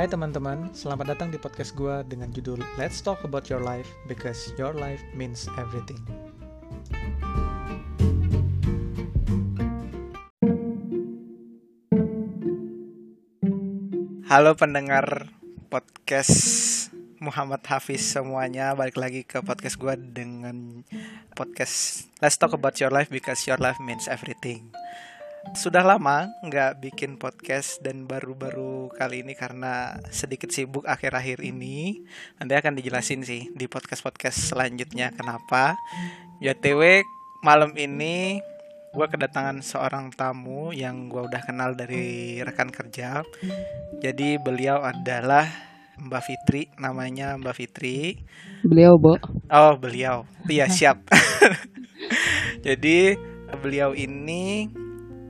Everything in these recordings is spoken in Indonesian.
Hai teman-teman, selamat datang di podcast gue dengan judul Let's Talk About Your Life Because Your Life Means Everything. Halo pendengar podcast Muhammad Hafiz semuanya Balik lagi ke podcast gue dengan podcast Let's Talk About Your Life Because Your Life Means Everything sudah lama nggak bikin podcast dan baru-baru kali ini karena sedikit sibuk akhir-akhir ini. Nanti akan dijelasin sih di podcast-podcast selanjutnya kenapa. JTW malam ini gue kedatangan seorang tamu yang gue udah kenal dari rekan kerja. Jadi beliau adalah Mbak Fitri namanya Mbak Fitri. Beliau Bo. Oh beliau. Iya siap. Jadi beliau ini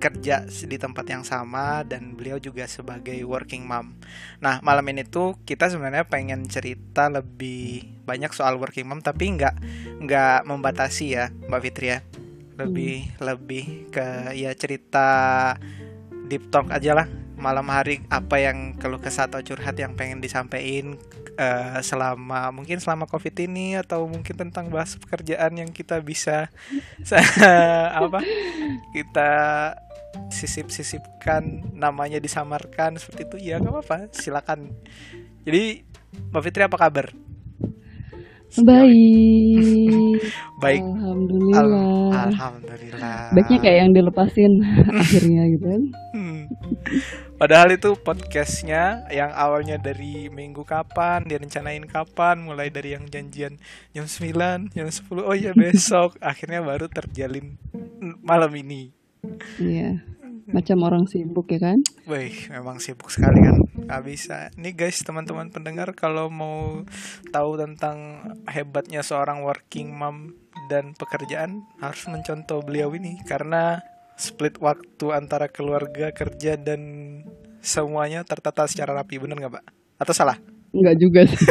kerja di tempat yang sama dan beliau juga sebagai working mom. Nah malam ini tuh kita sebenarnya pengen cerita lebih banyak soal working mom tapi nggak nggak membatasi ya Mbak Fitri ya. Lebih hmm. lebih ke ya cerita deep talk aja lah malam hari apa yang kalau kesah atau curhat yang pengen disampaikan uh, selama mungkin selama covid ini atau mungkin tentang bahas pekerjaan yang kita bisa apa kita sisip-sisipkan namanya disamarkan seperti itu ya nggak apa-apa silakan. Jadi Mbak Fitri apa kabar? Baik. Baik. Alhamdulillah. Al alhamdulillah. Baiknya kayak yang dilepasin akhirnya gitu kan. Hmm. padahal itu podcastnya yang awalnya dari minggu kapan direncanain kapan mulai dari yang janjian jam 9 jam 10 oh ya besok akhirnya baru terjalin malam ini Iya. Macam orang sibuk ya kan? Wih, memang sibuk sekali kan. Gak bisa. Nih guys, teman-teman pendengar kalau mau tahu tentang hebatnya seorang working mom dan pekerjaan harus mencontoh beliau ini karena split waktu antara keluarga, kerja dan semuanya tertata secara rapi, bener nggak, Pak? Atau salah? Nggak juga sih.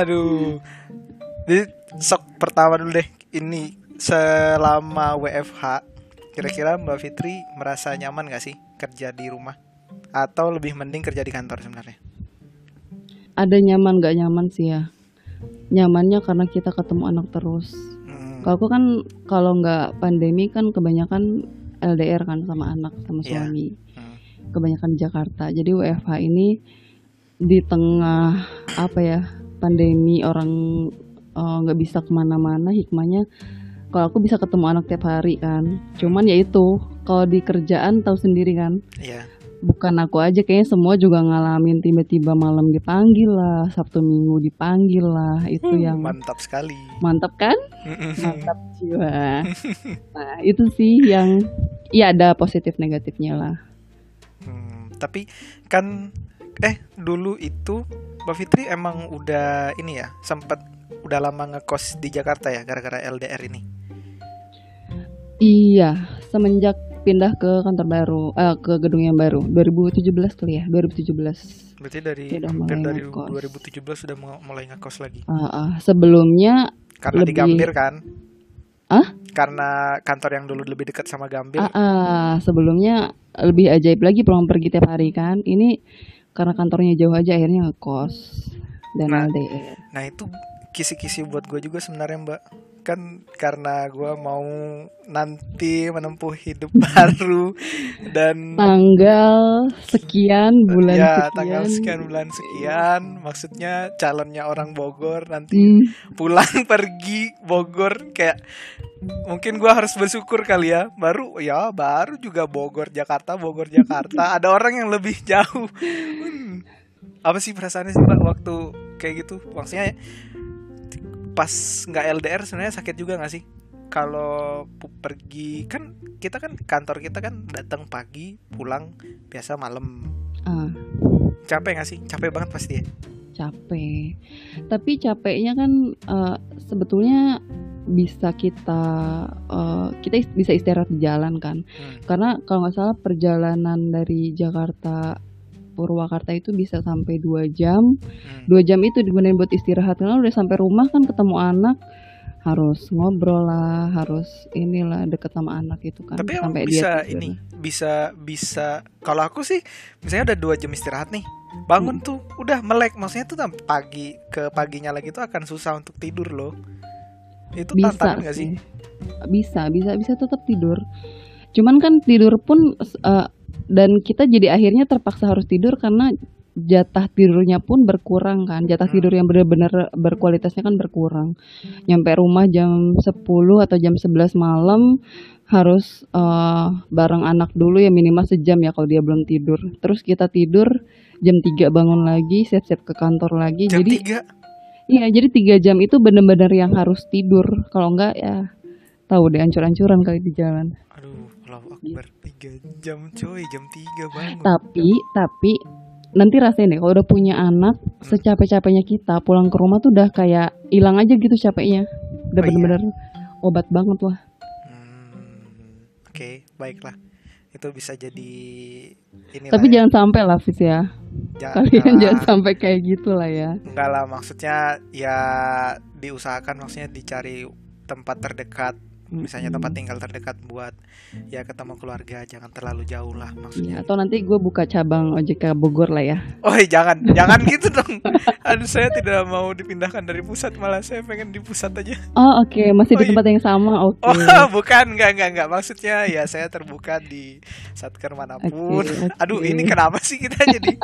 Aduh. Jadi sok pertama dulu deh. Ini selama WFH kira-kira Mbak Fitri merasa nyaman gak sih kerja di rumah atau lebih mending kerja di kantor sebenarnya? Ada nyaman gak nyaman sih ya. Nyamannya karena kita ketemu anak terus. Hmm. Kalau aku kan kalau nggak pandemi kan kebanyakan LDR kan sama anak sama iya. suami. Yeah. Hmm. Kebanyakan di Jakarta. Jadi WFH ini di tengah apa ya pandemi orang eh, nggak uh, bisa ke mana-mana hikmahnya kalau aku bisa ketemu anak tiap hari kan. Cuman ya itu kalau di kerjaan tahu sendiri kan. Yeah. bukan aku aja kayaknya semua juga ngalamin tiba-tiba malam dipanggil lah sabtu minggu dipanggil lah itu hmm, yang mantap sekali. Mantap kan? Mantap jiwa. Nah itu sih yang ya ada positif negatifnya lah. Hmm, tapi kan eh dulu itu Mbak Fitri emang udah ini ya sempat udah lama ngekos di Jakarta ya gara-gara LDR ini Iya, semenjak pindah ke kantor baru, eh, ke gedung yang baru 2017 kali ya, 2017. Berarti dari hampir dari ngekos. 2017 sudah mulai ngekos lagi. Uh, uh, sebelumnya karena lebih... di Gambir kan? Ah? Karena kantor yang dulu lebih dekat sama Gambir. Uh, uh, sebelumnya lebih ajaib lagi pulang pergi tiap hari kan. Ini karena kantornya jauh aja akhirnya ngekos dan nah, LDR. Nah, itu kisi-kisi buat gue juga sebenarnya, Mbak kan karena gue mau nanti menempuh hidup baru dan tanggal sekian bulan ya sekian. tanggal sekian bulan sekian maksudnya calonnya orang Bogor nanti hmm. pulang pergi Bogor kayak mungkin gue harus bersyukur kali ya baru ya baru juga Bogor Jakarta Bogor Jakarta ada orang yang lebih jauh hmm. apa sih perasaannya sih mbak waktu kayak gitu maksudnya pas nggak LDR sebenarnya sakit juga nggak sih? Kalau pergi kan kita kan kantor kita kan datang pagi pulang biasa malam. Uh. capek nggak sih? Capek banget pasti ya? Capek. Tapi capeknya kan uh, sebetulnya bisa kita uh, kita bisa istirahat di jalan kan. Hmm. karena kalau nggak salah perjalanan dari Jakarta Purwakarta itu bisa sampai dua jam. Hmm. dua jam itu digunakan buat istirahat. Karena udah sampai rumah kan ketemu anak harus ngobrol lah harus inilah deket sama anak itu kan Tapi sampai bisa dia ini bisa bisa kalau aku sih misalnya udah dua jam istirahat nih bangun tuh udah melek. Maksudnya tuh pagi ke paginya lagi tuh akan susah untuk tidur loh. Itu bisa tantangan gak sih? sih. Bisa bisa bisa tetap tidur. Cuman kan tidur pun eh, dan kita jadi akhirnya terpaksa harus tidur karena jatah tidurnya pun berkurang kan jatah Hmm. tidur yang benar-benar berkualitasnya kan berkurang nyampe rumah jam 10 atau jam 11 malam harus eh, bareng anak dulu ya minimal sejam ya kalau dia belum tidur terus kita tidur jam 3 bangun lagi siap-siap ke kantor lagi Jam jadi tiga Iya, jadi tiga jam itu bener-bener yang harus tidur. Kalau enggak ya tahu deh ancur-ancuran kali di jalan. aduh Akbar tiga jam coy jam tiga bangun Tapi, tapi nanti rasain deh kalau udah punya anak, secapek-capeknya kita pulang ke rumah tuh udah kayak hilang aja gitu capeknya. Udah Oh iya. bener-bener obat banget wah. Hmm, oke baiklah itu bisa jadi ini Tapi jangan sampai lah Fis ya. Kalian jangan sampai kayak gitu lah ya. Enggak lah, maksudnya ya diusahakan maksudnya dicari tempat terdekat, misalnya tempat tinggal terdekat buat ya ketemu keluarga, jangan terlalu jauh lah Iya, maksudnya. atau nanti gue buka cabang OJK Bogor lah ya. Oh jangan, jangan gitu dong. Aduh saya tidak mau dipindahkan dari pusat, malah saya pengen di pusat aja. Oh oke, masih Oh, di iya. tempat yang sama. Oke. Oh bukan, enggak enggak enggak. Maksudnya ya saya terbuka di satker mana pun. Oke, oke. Aduh ini kenapa sih kita jadi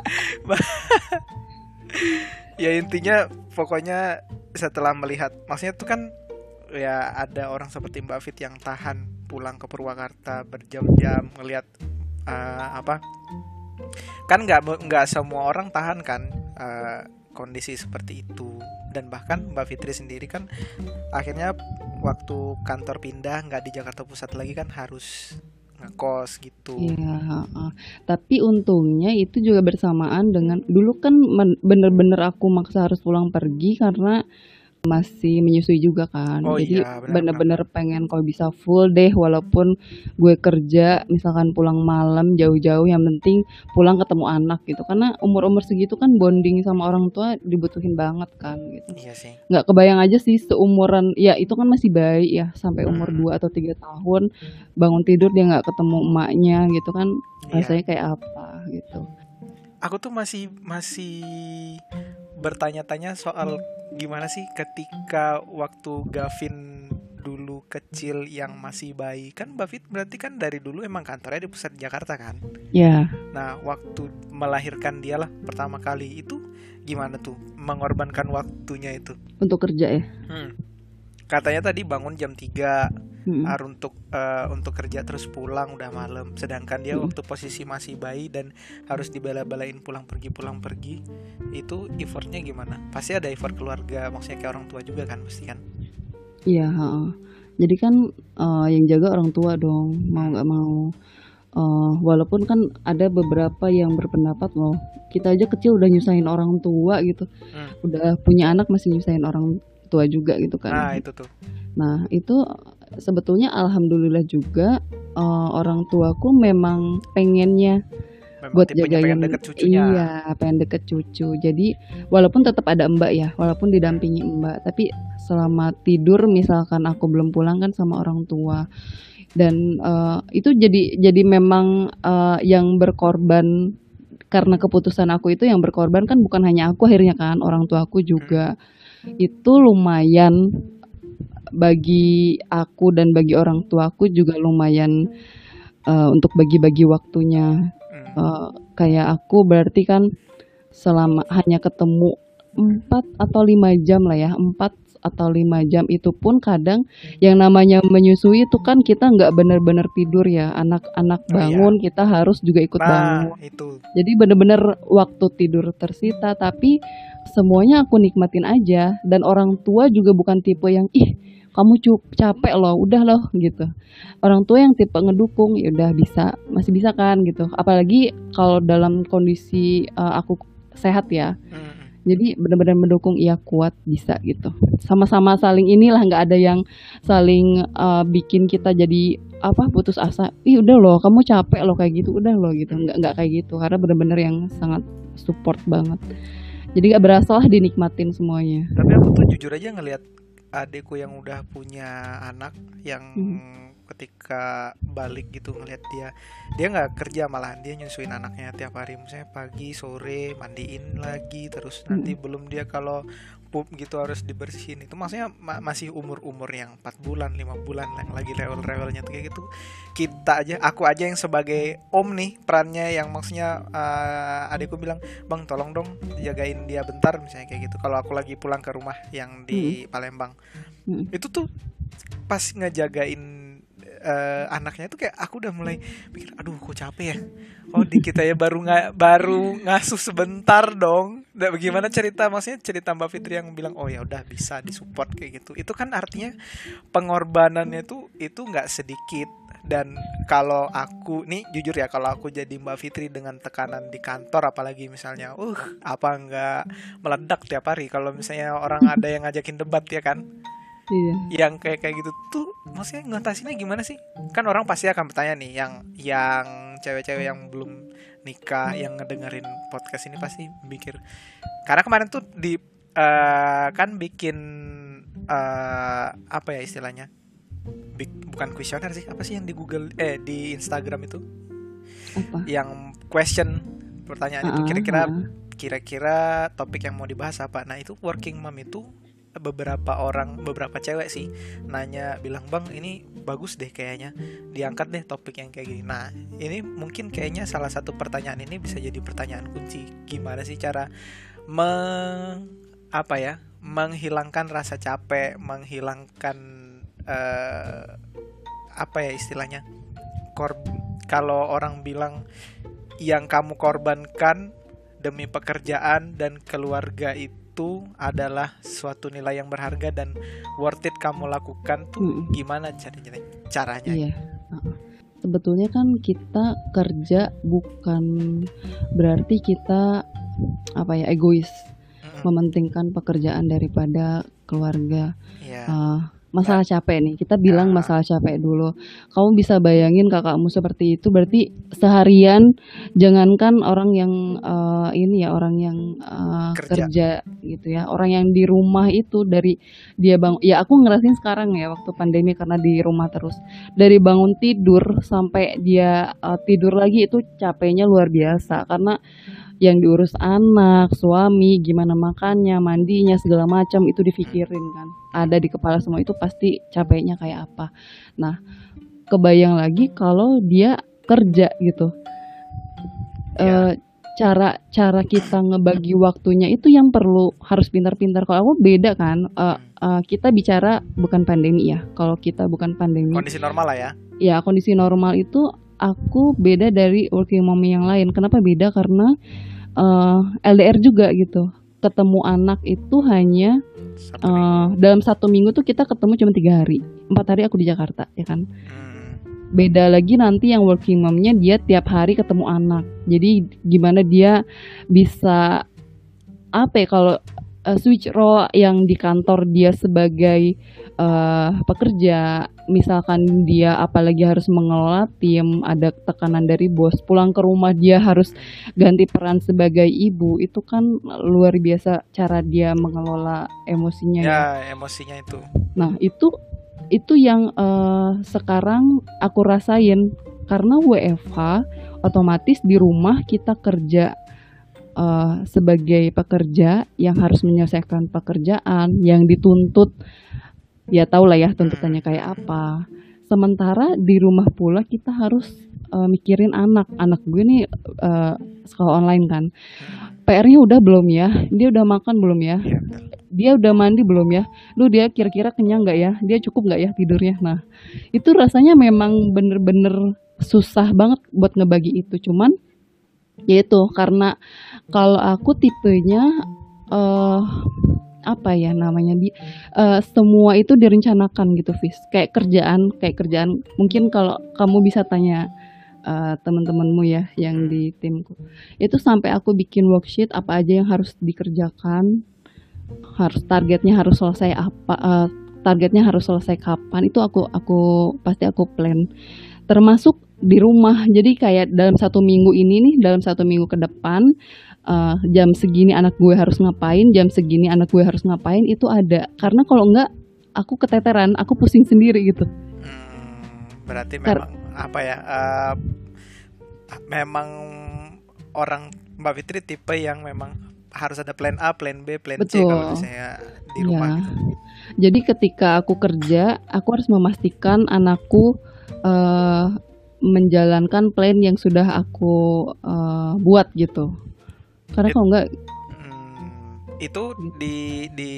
ya intinya pokoknya setelah melihat maksudnya tuh kan ya ada orang seperti Mbak Fit yang tahan pulang ke Purwakarta berjam-jam ngelihat eh, apa kan nggak nggak semua orang tahan kan eh, kondisi seperti itu dan bahkan Mbak Fitri sendiri kan akhirnya waktu kantor pindah nggak di Jakarta Pusat lagi kan harus ngekos gitu Iya, heeh. tapi untungnya itu juga bersamaan dengan dulu kan bener-bener aku maksa harus pulang pergi karena masih menyusui juga kan. Oh Jadi iya, bener-bener pengen kalau bisa full deh walaupun gue kerja misalkan pulang malam jauh-jauh yang penting pulang ketemu anak gitu. Karena umur-umur segitu kan bonding sama orang tua dibutuhin banget kan gitu. iya sih nggak kebayang aja sih seumuran ya itu kan masih bayi ya sampai umur Hmm. 2 atau tiga tahun bangun tidur dia nggak ketemu emaknya gitu kan Iya. rasanya kayak apa gitu aku tuh masih masih bertanya-tanya soal gimana sih ketika waktu Gavin dulu kecil yang masih bayi. Kan Mbak Fit berarti kan dari dulu emang kantornya di pusat Jakarta kan? Ya nah waktu melahirkan dia lah pertama kali itu gimana tuh mengorbankan waktunya itu? Untuk kerja ya? Hmm. Katanya tadi bangun jam 3 Mm-mm. har untuk eh, untuk kerja terus pulang udah malam sedangkan dia Mm. waktu posisi masih bayi dan harus dibela-belain pulang pergi pulang pergi itu effortnya gimana pasti ada effort keluarga maksudnya kayak orang tua juga kan pasti kan iya jadi kan eh, yang jaga orang tua dong mau nggak mau Eh, walaupun kan ada beberapa yang berpendapat loh kita aja kecil udah nyusahin orang tua gitu Hmm. udah punya anak masih nyusahin orang tua juga gitu kan. Nah itu tuh. Nah, itu sebetulnya alhamdulillah juga eh, orang tuaku memang pengennya memang buat jagain pengen deket cucunya. Iya, pengen deket cucu. Jadi walaupun tetap ada Mbak ya, walaupun didampingi Mbak, tapi selama tidur misalkan aku belum pulang kan sama orang tua. Dan eh, itu jadi jadi memang eh, yang berkorban karena keputusan aku itu yang berkorban kan bukan hanya aku akhirnya kan orang tuaku juga itu lumayan bagi aku dan bagi orang tuaku juga lumayan eh, untuk bagi-bagi waktunya. Eh, kayak aku berarti kan selama hanya ketemu 4 atau lima jam lah ya 4 atau lima jam itu pun kadang yang namanya menyusui itu kan kita nggak benar-benar tidur ya anak-anak Oh, iya. bangun kita harus juga ikut bangun nah itu jadi bener-bener waktu tidur tersita tapi semuanya aku nikmatin aja. Dan orang tua juga bukan tipe yang ih kamu cup capek loh udah loh gitu. Orang tua yang tipe ngedukung ya udah bisa masih bisa kan gitu. Apalagi kalau dalam kondisi uh, aku sehat ya. Hmm. jadi benar-benar mendukung iya kuat bisa gitu. Sama-sama saling inilah nggak ada yang saling uh, bikin kita jadi apa putus asa. Ih udah loh kamu capek loh kayak gitu udah loh gitu. Nggak nggak kayak gitu. Karena benar-benar yang sangat support banget jadi gak berasa lah dinikmatin semuanya. Tapi aku tuh jujur aja ngelihat adikku yang udah punya anak yang Hmm. ketika balik gitu ngeliat dia dia nggak kerja malahan dia nyusuin anaknya tiap hari. Misalnya pagi sore mandiin lagi terus nanti belum dia kalau pup gitu harus dibersihin. Itu maksudnya ma- masih umur umur yang 4 bulan lima bulan yang lagi rewel rewelnya tuh kayak gitu. Kita aja aku aja yang sebagai om nih perannya yang maksudnya eh, adikku bilang bang tolong dong jagain dia bentar misalnya kayak gitu. Kalau aku lagi pulang ke rumah yang di Palembang. Mm. itu tuh pas ngejagain eh, anaknya itu kayak aku udah mulai mikir aduh kok capek ya? Oh di kita ya baru nggak baru ngasuh sebentar dong. Nah, bagaimana cerita maksudnya cerita Mbak Fitri yang bilang oh ya udah bisa disupport kayak gitu. Itu kan artinya pengorbanannya tuh itu nggak sedikit. Dan kalau aku nih jujur ya kalau aku jadi Mbak Fitri dengan tekanan di kantor apalagi misalnya uh apa nggak meledak tiap hari? Kalau misalnya orang ada yang ngajakin debat ya kan Iya. yang kayak kayak gitu tuh maksudnya ngatasinnya gimana sih kan orang pasti akan bertanya nih yang yang cewek-cewek yang belum nikah yang ngedengerin podcast ini pasti mikir karena kemarin tuh di eh, kan bikin eh, apa ya istilahnya Bik- bukan kuesioner sih apa sih yang di Google eh di Instagram itu Apa? yang question pertanyaan itu Ah, kira-kira ah. kira-kira topik yang mau dibahas apa nah itu working mom itu beberapa orang beberapa cewek sih nanya bilang bang ini bagus deh kayaknya. Diangkat deh topik yang kayak gini. Nah ini mungkin kayaknya salah satu pertanyaan ini bisa jadi pertanyaan kunci. Gimana sih cara meng apa ya menghilangkan rasa capek menghilangkan eh, apa ya istilahnya kor kalau orang bilang yang kamu korbankan demi pekerjaan dan keluarga itu adalah suatu nilai yang berharga dan worth it kamu lakukan tuh Mm-mm. gimana caranya caranya Iya. Sebetulnya kan kita kerja bukan berarti kita apa ya egois, Mm-mm. mementingkan pekerjaan daripada keluarga. Iya. Eh, masalah capek nih, kita bilang Ah. masalah capek dulu. Kamu bisa bayangin kakakmu seperti itu, berarti seharian jangankan orang yang eh, ini ya orang yang eh, Kerja. kerja gitu ya, orang yang di rumah itu dari dia bang, ya aku ngerasain sekarang ya waktu pandemi karena di rumah terus dari bangun tidur sampai dia eh, tidur lagi itu capeknya luar biasa karena yang diurus anak, suami, gimana makannya, mandinya, segala macam itu dipikirin kan. Ada di kepala semua itu pasti capeknya kayak apa. Nah, kebayang lagi kalau dia kerja gitu. Ya. Eh, cara cara kita ngebagi waktunya itu yang perlu harus pintar-pintar. Kalau aku beda kan. Eh, eh, kita bicara bukan pandemi ya. Kalau kita bukan pandemi, kondisi normal lah ya ya kondisi normal itu aku beda dari working mom yang lain. Kenapa beda? Karena eh, LDR juga gitu. Ketemu anak itu hanya Minggu. eh, dalam satu minggu tuh kita ketemu cuma tiga hari. Empat hari aku di Jakarta, ya kan. Hmm, Beda lagi nanti yang working momnya dia tiap hari ketemu anak. Jadi gimana dia bisa apa ya kalau eh, switch role yang di kantor dia sebagai eh, pekerja, misalkan dia apalagi harus mengelola tim, ada tekanan dari bos, pulang ke rumah dia harus ganti peran sebagai ibu, itu kan luar biasa cara dia mengelola emosinya ya. ya emosinya itu. Nah, itu itu yang eh, sekarang aku rasain. Karena WFH otomatis di rumah kita kerja eh, sebagai pekerja yang harus menyelesaikan pekerjaan yang dituntut ya tau lah ya tuntutannya kayak apa. Sementara di rumah pula kita harus eh, mikirin anak. Anak gue nih eh, sekolah online kan. PR-nya udah belum ya? Dia udah makan belum ya? Iya, dia udah mandi belum ya? Lu dia kira-kira kenyang nggak ya? Dia cukup nggak ya tidurnya? Nah, itu rasanya memang bener-bener susah banget buat ngebagi itu. Cuman ya itu karena kalau aku tipenya eh apa ya namanya di eh, semua itu direncanakan gitu, Fis. Kayak kerjaan, kayak kerjaan. Mungkin kalau kamu bisa tanya eh, teman-temanmu ya yang di timku itu sampai aku bikin worksheet apa aja yang harus dikerjakan harus targetnya harus selesai apa eh, targetnya harus selesai kapan itu aku aku pasti aku plan termasuk di rumah jadi kayak dalam satu minggu ini nih dalam satu minggu ke depan eh, jam segini anak gue harus ngapain jam segini anak gue harus ngapain itu ada karena kalau enggak aku keteteran aku pusing sendiri gitu hmm, berarti memang apa ya uh, memang orang Mbak Fitri tipe yang memang harus ada plan A, plan B, plan Betul. C kalau misalnya di rumah ya. gitu. Jadi ketika aku kerja, aku harus memastikan anakku uh, menjalankan plan yang sudah aku uh, buat gitu. Karena kalau enggak hmm, itu di di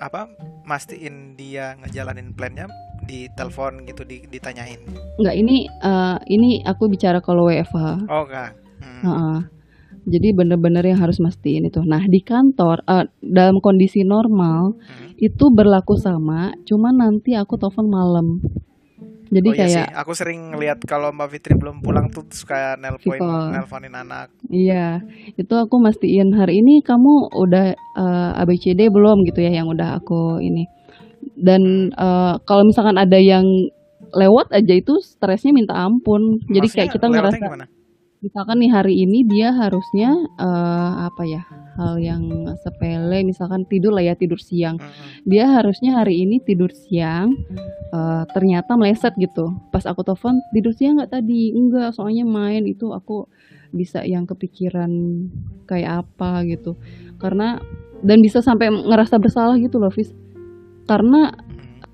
apa mastiin dia ngejalanin plannya di telepon gitu di, ditanyain. Enggak, ini uh, ini aku bicara kalau WFH. Oh, enggak. Hmm. Uh -uh. Jadi bener-bener yang harus mastiin itu. Nah di kantor uh, dalam kondisi normal hmm. itu berlaku sama, cuman nanti aku telepon malam. Jadi oh, iya kayak sih. aku sering lihat kalau Mbak Fitri belum pulang tuh suka nelpon nelponin anak. Iya, itu aku mastiin hari ini kamu udah uh, eh, ABCD belum gitu ya yang udah aku ini. Dan uh, kalau misalkan ada yang lewat aja itu stresnya minta ampun. Jadi Maksudnya, kayak kita ngerasa gimana? misalkan nih hari ini dia harusnya uh, apa ya hal yang sepele misalkan tidur lah ya tidur siang. Dia harusnya hari ini tidur siang uh, ternyata meleset gitu. Pas aku telepon tidur siang nggak tadi? Enggak soalnya main. Itu aku bisa yang kepikiran kayak apa gitu. Karena dan bisa sampai ngerasa bersalah gitu loh Fis. Karena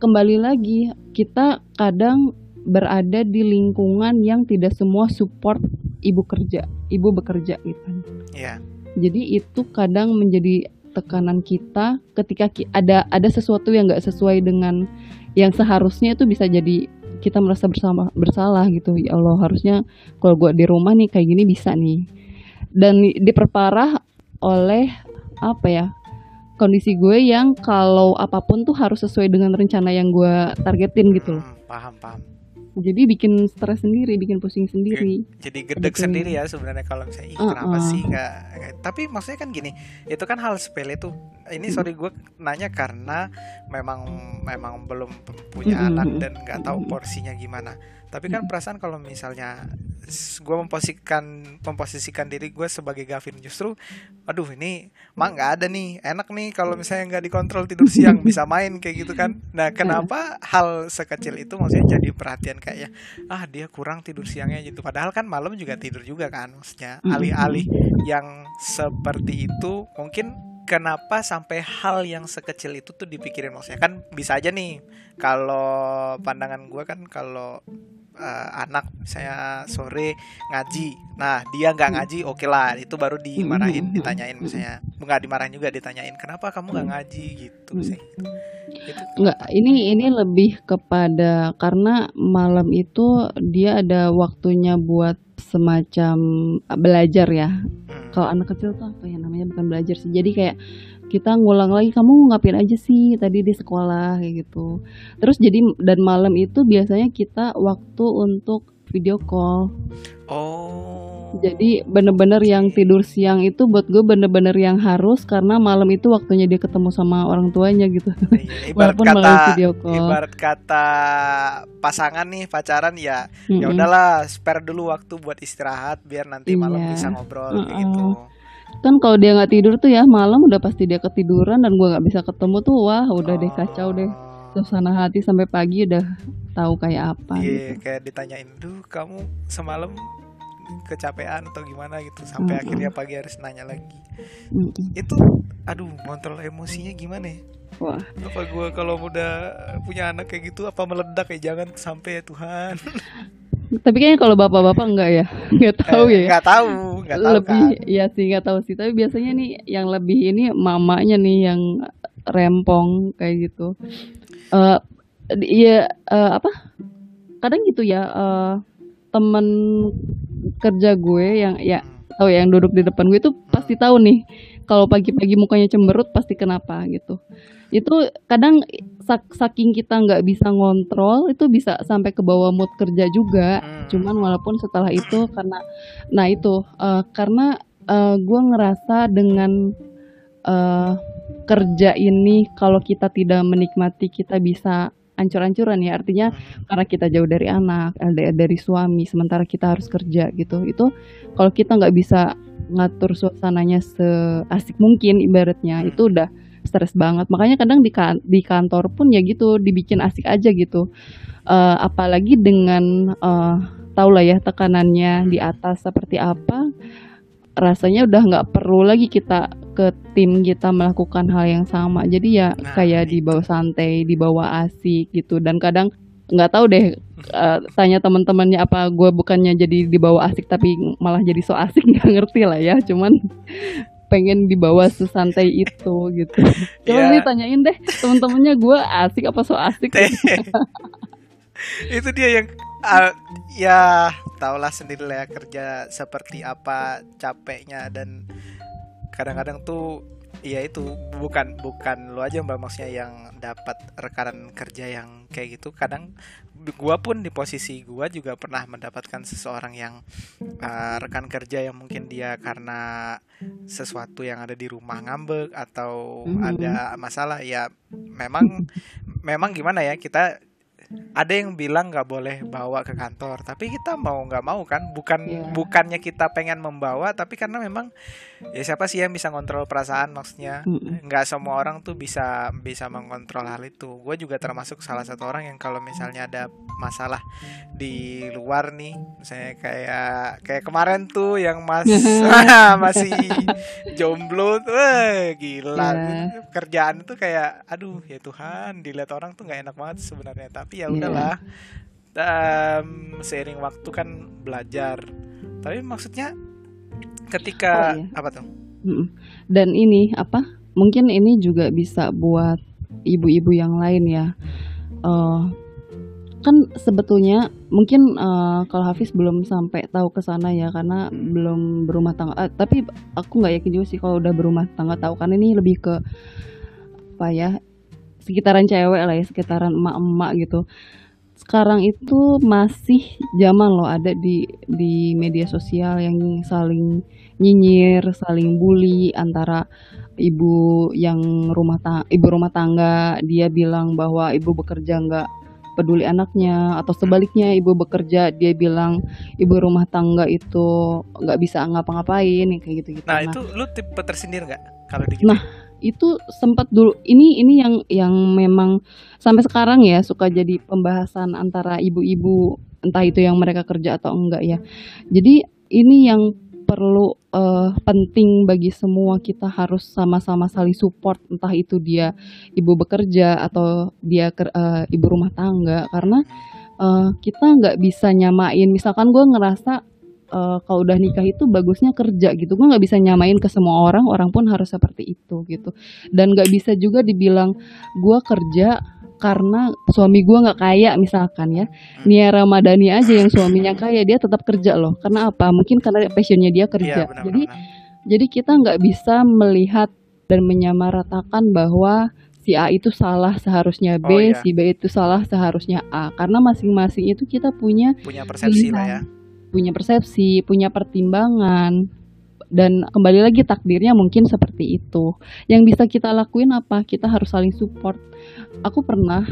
kembali lagi kita kadang berada di lingkungan yang tidak semua support ibu kerja, ibu bekerja gitu. Kan. Iya. Jadi itu kadang menjadi tekanan kita ketika ada ada sesuatu yang nggak sesuai dengan yang seharusnya itu bisa jadi kita merasa bersama bersalah gitu. Ya Allah harusnya kalau gue di rumah nih kayak gini bisa nih. Dan diperparah oleh apa ya kondisi gue yang kalau apa pun tuh harus sesuai dengan rencana yang gue targetin gitu loh. Hmm, paham paham jadi bikin stres sendiri bikin pusing sendiri. jadi gedek gitu. sendiri ya sebenarnya kalau misalnya Ih, uh, kenapa sih nggak tapi maksudnya kan gini itu kan hal sepele tuh. Ini sorry gue nanya karena memang memang belum punya anak dan nggak tahu porsinya gimana tapi kan perasaan kalau misalnya gue memposisikan memposisikan diri gue sebagai Gavin justru aduh ini mah nggak ada nih enak nih kalau misalnya nggak dikontrol tidur siang bisa main kayak gitu kan. Nah kenapa hal sekecil itu maksudnya jadi perhatian kayak ya ah dia kurang tidur siangnya gitu. Padahal kan malam juga tidur juga kan maksudnya alih-alih yang seperti itu mungkin kenapa sampai hal yang sekecil itu tuh dipikirin maksudnya? Kan bisa aja nih kalau pandangan gue kan kalau uh, anak saya sore ngaji nah dia nggak ngaji oke okay lah itu baru dimarahin ditanyain misalnya. Nggak dimarahin juga ditanyain kenapa kamu nggak ngaji? Gitu misalnya gitu. nggak ini ini lebih kepada karena malam itu dia ada waktunya buat semacam belajar ya. Hmm. kalau anak kecil tuh apa ya namanya bukan belajar sih. Jadi kayak kita ngulang lagi kamu ngapain aja sih tadi di sekolah kayak gitu terus jadi dan malam itu biasanya kita waktu untuk video call oh jadi bener-bener yang tidur siang itu buat gue bener-bener yang harus karena malam itu waktunya dia ketemu sama orang tuanya gitu iya, ibarat Walaupun kata video call. ibarat kata pasangan nih pacaran ya mm-hmm. ya udahlah spare dulu waktu buat istirahat biar nanti malam iya. bisa ngobrol uh-uh. gitu kan kalau dia nggak tidur tuh ya malam udah pasti dia ketiduran dan gue nggak bisa ketemu tuh wah udah oh. deh kacau deh suasana hati sampai pagi udah tahu kayak apa iya gitu. kayak ditanyain tuh kamu semalam kecapean atau gimana gitu sampai mm -hmm. akhirnya pagi harus nanya lagi mm -hmm. itu aduh kontrol emosinya gimana ya Wah. Apa gue kalau udah punya anak kayak gitu apa meledak ya jangan sampai ya Tuhan. Tapi kayaknya kalau bapak-bapak enggak ya, nggak tahu eh, ya. Nggak tahu, tahu lebih, kan. ya sih nggak tahu sih. Tapi biasanya nih yang lebih ini mamanya nih yang rempong kayak gitu. Uh, iya uh, apa? Kadang gitu ya. Uh, temen kerja gue yang ya tahu ya yang duduk di depan gue itu pasti tahu nih kalau pagi-pagi mukanya cemberut pasti kenapa gitu itu kadang saking kita nggak bisa ngontrol itu bisa sampai ke bawah mood kerja juga hmm. cuman walaupun setelah itu karena nah itu uh, karena uh, gue ngerasa dengan uh, kerja ini kalau kita tidak menikmati kita bisa ancur-ancuran ya artinya hmm. karena kita jauh dari anak LDR dari suami sementara kita harus kerja gitu itu kalau kita nggak bisa ngatur suasananya seasik mungkin ibaratnya hmm. itu udah stres banget. Makanya kadang di kan di kantor pun ya gitu dibikin asik aja gitu. Uh, apalagi dengan uh, tau lah ya tekanannya di atas seperti apa rasanya udah nggak perlu lagi kita ke tim kita melakukan hal yang sama. Jadi ya nah, kayak dibawa santai dibawa asik gitu. Dan kadang nggak tahu deh uh, tanya teman-temannya apa gue bukannya jadi dibawa asik tapi malah jadi so asik nggak ngerti lah ya. Cuman pengen dibawa sesantai itu gitu. Coba yeah. nih tanyain deh teman-temannya gue asik apa so asik. Itu dia yang uh, ya tahulah sendiri lah ya kerja seperti apa capeknya dan kadang-kadang tuh Iya itu bukan bukan lo aja mbak maksudnya yang dapat rekanan kerja yang kayak gitu kadang gua pun di posisi gua juga pernah mendapatkan seseorang yang uh, rekan kerja yang mungkin dia karena sesuatu yang ada di rumah ngambek atau mm -hmm. ada masalah ya memang memang gimana ya kita ada yang bilang nggak boleh bawa ke kantor tapi kita mau nggak mau kan bukan yeah. bukannya kita pengen membawa tapi karena memang ya siapa sih yang bisa ngontrol perasaan maksudnya nggak semua orang tuh bisa bisa mengontrol hal itu gue juga termasuk salah satu orang yang kalau misalnya ada masalah di luar nih misalnya kayak kayak kemarin tuh yang mas masih jomblo tuh wah, gila yeah. kerjaan tuh kayak aduh ya Tuhan dilihat orang tuh nggak enak banget sebenarnya tapi ya iya. udahlah yeah. um, seiring waktu kan belajar tapi maksudnya ketika oh, iya. apa tuh? Dan ini apa mungkin ini juga bisa buat ibu-ibu yang lain ya. Uh, kan sebetulnya mungkin uh, kalau Hafiz belum sampai tahu ke sana ya karena belum berumah tangga. Uh, tapi aku nggak yakin juga sih kalau udah berumah tangga tahu kan ini lebih ke apa ya sekitaran cewek lah ya sekitaran emak-emak gitu sekarang itu masih zaman loh ada di di media sosial yang saling nyinyir, saling bully antara ibu yang rumah tangga, ibu rumah tangga dia bilang bahwa ibu bekerja nggak peduli anaknya atau sebaliknya ibu bekerja dia bilang ibu rumah tangga itu nggak bisa ngapa-ngapain kayak gitu gitu. Nah, nah itu lu tipe tersindir nggak kalau di Nah itu sempat dulu ini ini yang yang memang sampai sekarang ya suka jadi pembahasan antara ibu-ibu entah itu yang mereka kerja atau enggak ya. Jadi ini yang perlu uh, penting bagi semua kita harus sama-sama saling support entah itu dia ibu bekerja atau dia uh, ibu rumah tangga. Karena uh, kita nggak bisa nyamain misalkan gue ngerasa uh, kalau udah nikah itu bagusnya kerja gitu. Gue nggak bisa nyamain ke semua orang orang pun harus seperti itu gitu. Dan nggak bisa juga dibilang gue kerja karena suami gue nggak kaya misalkan ya. Nia Ramadhani aja yang suaminya kaya dia tetap kerja loh. Karena apa? Mungkin karena passionnya dia kerja. Ya, benar, jadi benar. jadi kita nggak bisa melihat dan menyamaratakan bahwa si A itu salah seharusnya B, oh, iya. si B itu salah seharusnya A. Karena masing-masing itu kita punya punya persepsi lah ya punya persepsi, punya pertimbangan, dan kembali lagi takdirnya mungkin seperti itu. Yang bisa kita lakuin apa? Kita harus saling support. Aku pernah,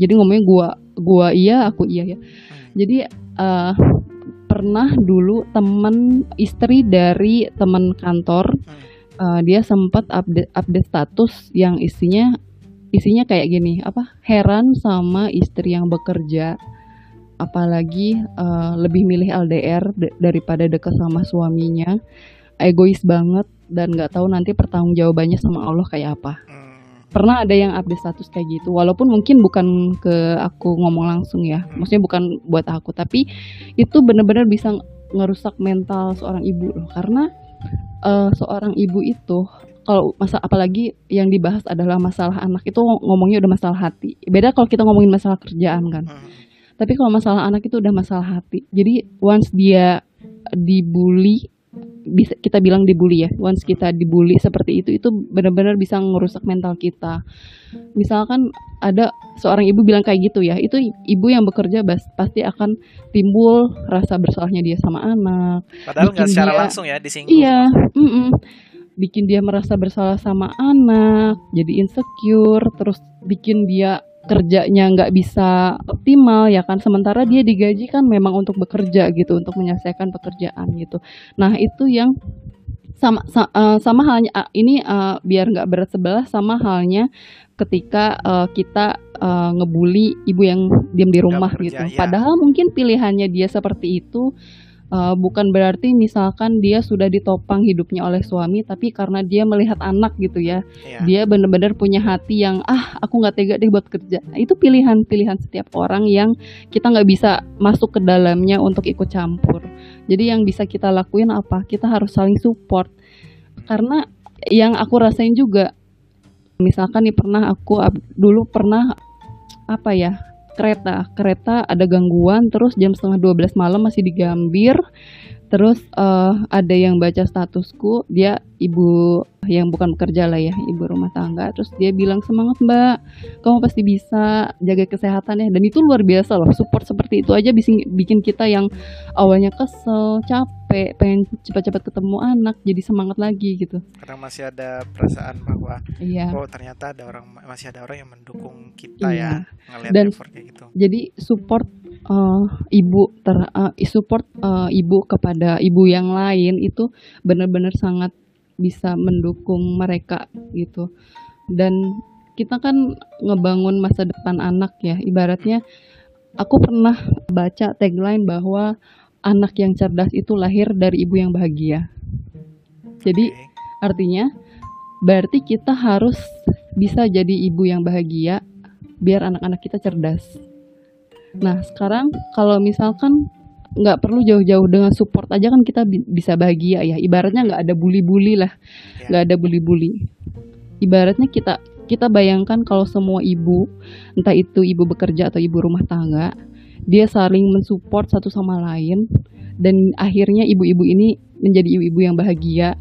jadi ngomongnya gua, gua iya, aku iya ya. Jadi uh, pernah dulu temen istri dari teman kantor, uh, dia sempat update update status yang isinya isinya kayak gini, apa? Heran sama istri yang bekerja apalagi uh, lebih milih LDR daripada dekat sama suaminya. Egois banget dan nggak tahu nanti pertanggungjawabannya sama Allah kayak apa. Hmm. pernah ada yang update status kayak gitu? Walaupun mungkin bukan ke aku ngomong langsung ya. Hmm. maksudnya bukan buat aku tapi itu benar-benar bisa ngerusak mental seorang ibu loh. Karena uh, seorang ibu itu kalau masa apalagi yang dibahas adalah masalah anak itu ngomongnya udah masalah hati. Beda kalau kita ngomongin masalah kerjaan kan. Hmm tapi kalau masalah anak itu udah masalah hati. Jadi once dia dibully bisa kita bilang dibully ya once kita dibully seperti itu itu benar-benar bisa ngerusak mental kita. Misalkan ada seorang ibu bilang kayak gitu ya itu ibu yang bekerja bas, pasti akan timbul rasa bersalahnya dia sama anak. Padahal nggak secara dia, langsung ya disinggung. iya mm -mm, bikin dia merasa bersalah sama anak jadi insecure terus bikin dia kerjanya nggak bisa optimal ya kan sementara dia digaji kan memang untuk bekerja gitu untuk menyelesaikan pekerjaan gitu nah itu yang sama sa, uh, sama halnya uh, ini uh, biar nggak berat sebelah sama halnya ketika uh, kita uh, ngebully ibu yang diam di rumah gitu. Ya. Padahal mungkin pilihannya dia seperti itu uh, bukan berarti misalkan dia sudah ditopang hidupnya oleh suami tapi karena dia melihat anak gitu ya. Yeah. dia benar-benar punya hati yang ah aku nggak tega deh buat kerja. Nah, itu pilihan-pilihan setiap orang yang kita nggak bisa masuk ke dalamnya untuk ikut campur. Jadi yang bisa kita lakuin apa? Kita harus saling support. Karena yang aku rasain juga misalkan nih pernah aku dulu pernah apa ya kereta. Kereta ada gangguan terus jam setengah 12 malam masih digambir terus uh, ada yang baca statusku dia ibu yang bukan bekerja lah ya ibu rumah tangga. Terus dia bilang semangat mbak. Kamu pasti bisa jaga kesehatan ya. Dan itu luar biasa loh support seperti itu aja bikin bikin kita yang awalnya kesel capek pengen cepat-cepat ketemu anak jadi semangat lagi gitu. Karena masih ada perasaan bahwa iya. oh ternyata ada orang masih ada orang yang mendukung kita iya. ya dan kayak gitu. jadi support uh, ibu ter uh, support uh, ibu kepada ibu yang lain itu benar-benar sangat bisa mendukung mereka gitu. Dan kita kan ngebangun masa depan anak ya ibaratnya aku pernah baca tagline bahwa anak yang cerdas itu lahir dari ibu yang bahagia. Jadi artinya berarti kita harus bisa jadi ibu yang bahagia biar anak-anak kita cerdas nah sekarang kalau misalkan nggak perlu jauh-jauh dengan support aja kan kita bi bisa bahagia ya. Ibaratnya nggak ada bully-bully lah. Ya. nggak ada bully-bully. Ibaratnya kita kita bayangkan kalau semua ibu entah itu ibu bekerja atau ibu rumah tangga dia saling mensupport satu sama lain dan akhirnya ibu-ibu ini menjadi ibu-ibu yang bahagia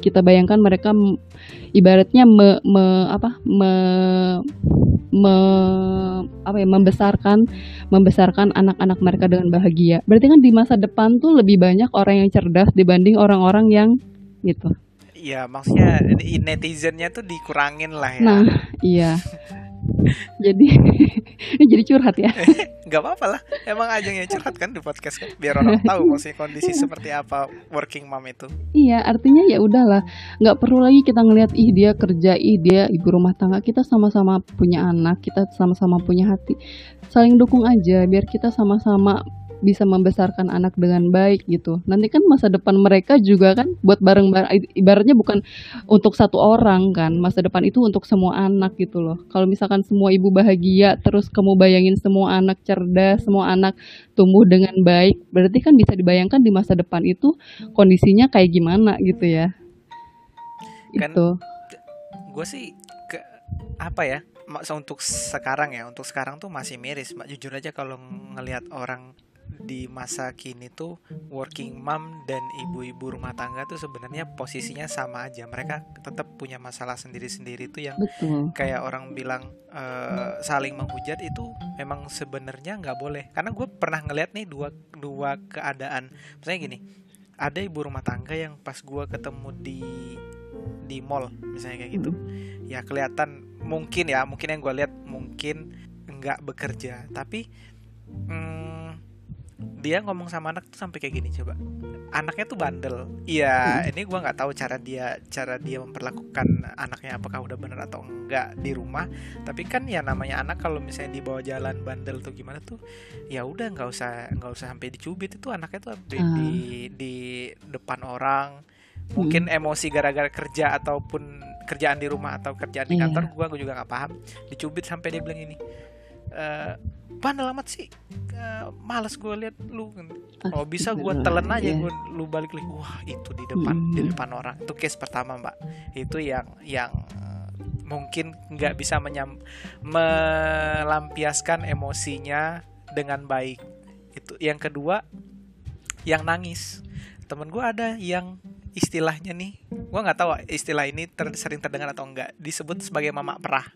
kita bayangkan mereka ibaratnya me, me apa me me, apa ya membesarkan membesarkan anak-anak mereka dengan bahagia. Berarti kan di masa depan tuh lebih banyak orang yang cerdas dibanding orang-orang yang gitu. Iya, maksudnya netizennya tuh dikurangin lah ya. Nah, iya. jadi jadi curhat ya. Nggak apa-apa lah. Emang aja yang curhat kan di podcast kan? Biar orang tahu maksudnya kondisi seperti apa working mom itu. Iya artinya ya udahlah. Nggak perlu lagi kita ngelihat ih dia kerja ih dia ibu rumah tangga. Kita sama-sama punya anak kita sama-sama punya hati. Saling dukung aja biar kita sama-sama bisa membesarkan anak dengan baik gitu. Nanti kan masa depan mereka juga kan buat bareng-bareng ibaratnya bukan untuk satu orang kan. Masa depan itu untuk semua anak gitu loh. Kalau misalkan semua ibu bahagia terus kamu bayangin semua anak cerdas, semua anak tumbuh dengan baik, berarti kan bisa dibayangkan di masa depan itu kondisinya kayak gimana gitu ya. Kan itu. Gue sih ke apa ya? untuk sekarang ya untuk sekarang tuh masih miris jujur aja kalau ngelihat orang di masa kini tuh working mom dan ibu-ibu rumah tangga tuh sebenarnya posisinya sama aja. Mereka tetap punya masalah sendiri-sendiri tuh yang Betul. kayak orang bilang uh, saling menghujat itu memang sebenarnya nggak boleh. Karena gue pernah ngeliat nih dua dua keadaan. Misalnya gini, ada ibu rumah tangga yang pas gue ketemu di di mall misalnya kayak gitu, ya kelihatan mungkin ya mungkin yang gue lihat mungkin nggak bekerja, tapi hmm, dia ngomong sama anak tuh sampai kayak gini coba anaknya tuh bandel iya hmm. ini gue nggak tahu cara dia cara dia memperlakukan anaknya apakah udah bener atau enggak di rumah tapi kan ya namanya anak kalau misalnya dibawa jalan bandel tuh gimana tuh ya udah nggak usah nggak usah sampai dicubit itu anaknya tuh di hmm. di, di depan orang mungkin hmm. emosi gara-gara kerja ataupun kerjaan di rumah atau kerjaan di iya. kantor gue gue juga nggak paham dicubit sampai dia bilang ini uh, bandel amat sih. Uh, males gue lihat lu. Oh bisa gue telan aja. yeah. gue lu balik lagi wah itu di depan mm. di depan orang. Itu case pertama mbak. Itu yang yang mungkin nggak bisa menyam melampiaskan emosinya dengan baik. Itu yang kedua yang nangis. Temen gue ada yang istilahnya nih gue nggak tahu istilah ini ter sering terdengar atau enggak disebut sebagai mama perah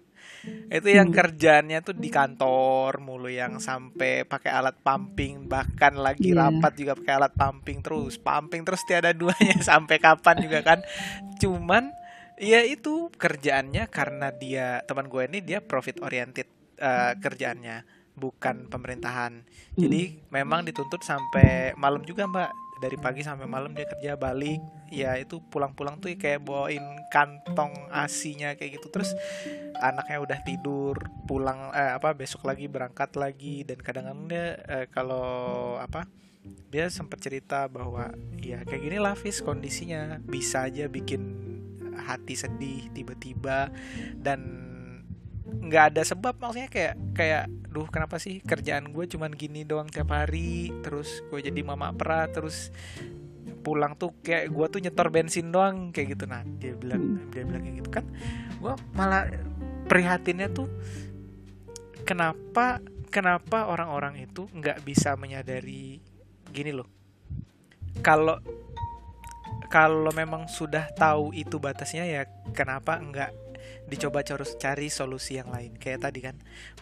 itu yang kerjanya tuh di kantor mulu yang sampai pakai alat pumping bahkan lagi yeah. rapat juga pakai alat pumping terus pumping terus tiada duanya sampai kapan juga kan cuman ya itu kerjaannya karena dia teman gue ini dia profit oriented uh, kerjaannya bukan pemerintahan. Jadi hmm. memang dituntut sampai malam juga mbak dari pagi sampai malam dia kerja balik. Ya itu pulang-pulang tuh kayak bawain kantong asinya kayak gitu. Terus anaknya udah tidur pulang eh, apa besok lagi berangkat lagi. Dan kadang-kadang dia eh, kalau apa dia sempat cerita bahwa ya kayak gini lah Fis kondisinya. Bisa aja bikin hati sedih tiba-tiba. Dan nggak ada sebab maksudnya kayak kayak duh kenapa sih kerjaan gue cuman gini doang tiap hari terus gue jadi mama pera terus pulang tuh kayak gue tuh nyetor bensin doang kayak gitu. Nah dia bilang dia bilang kayak gitu kan. Gue malah prihatinnya tuh kenapa kenapa orang-orang itu nggak bisa menyadari gini loh. Kalau kalau memang sudah tahu itu batasnya ya kenapa nggak dicoba harus cari solusi yang lain. Kayak tadi kan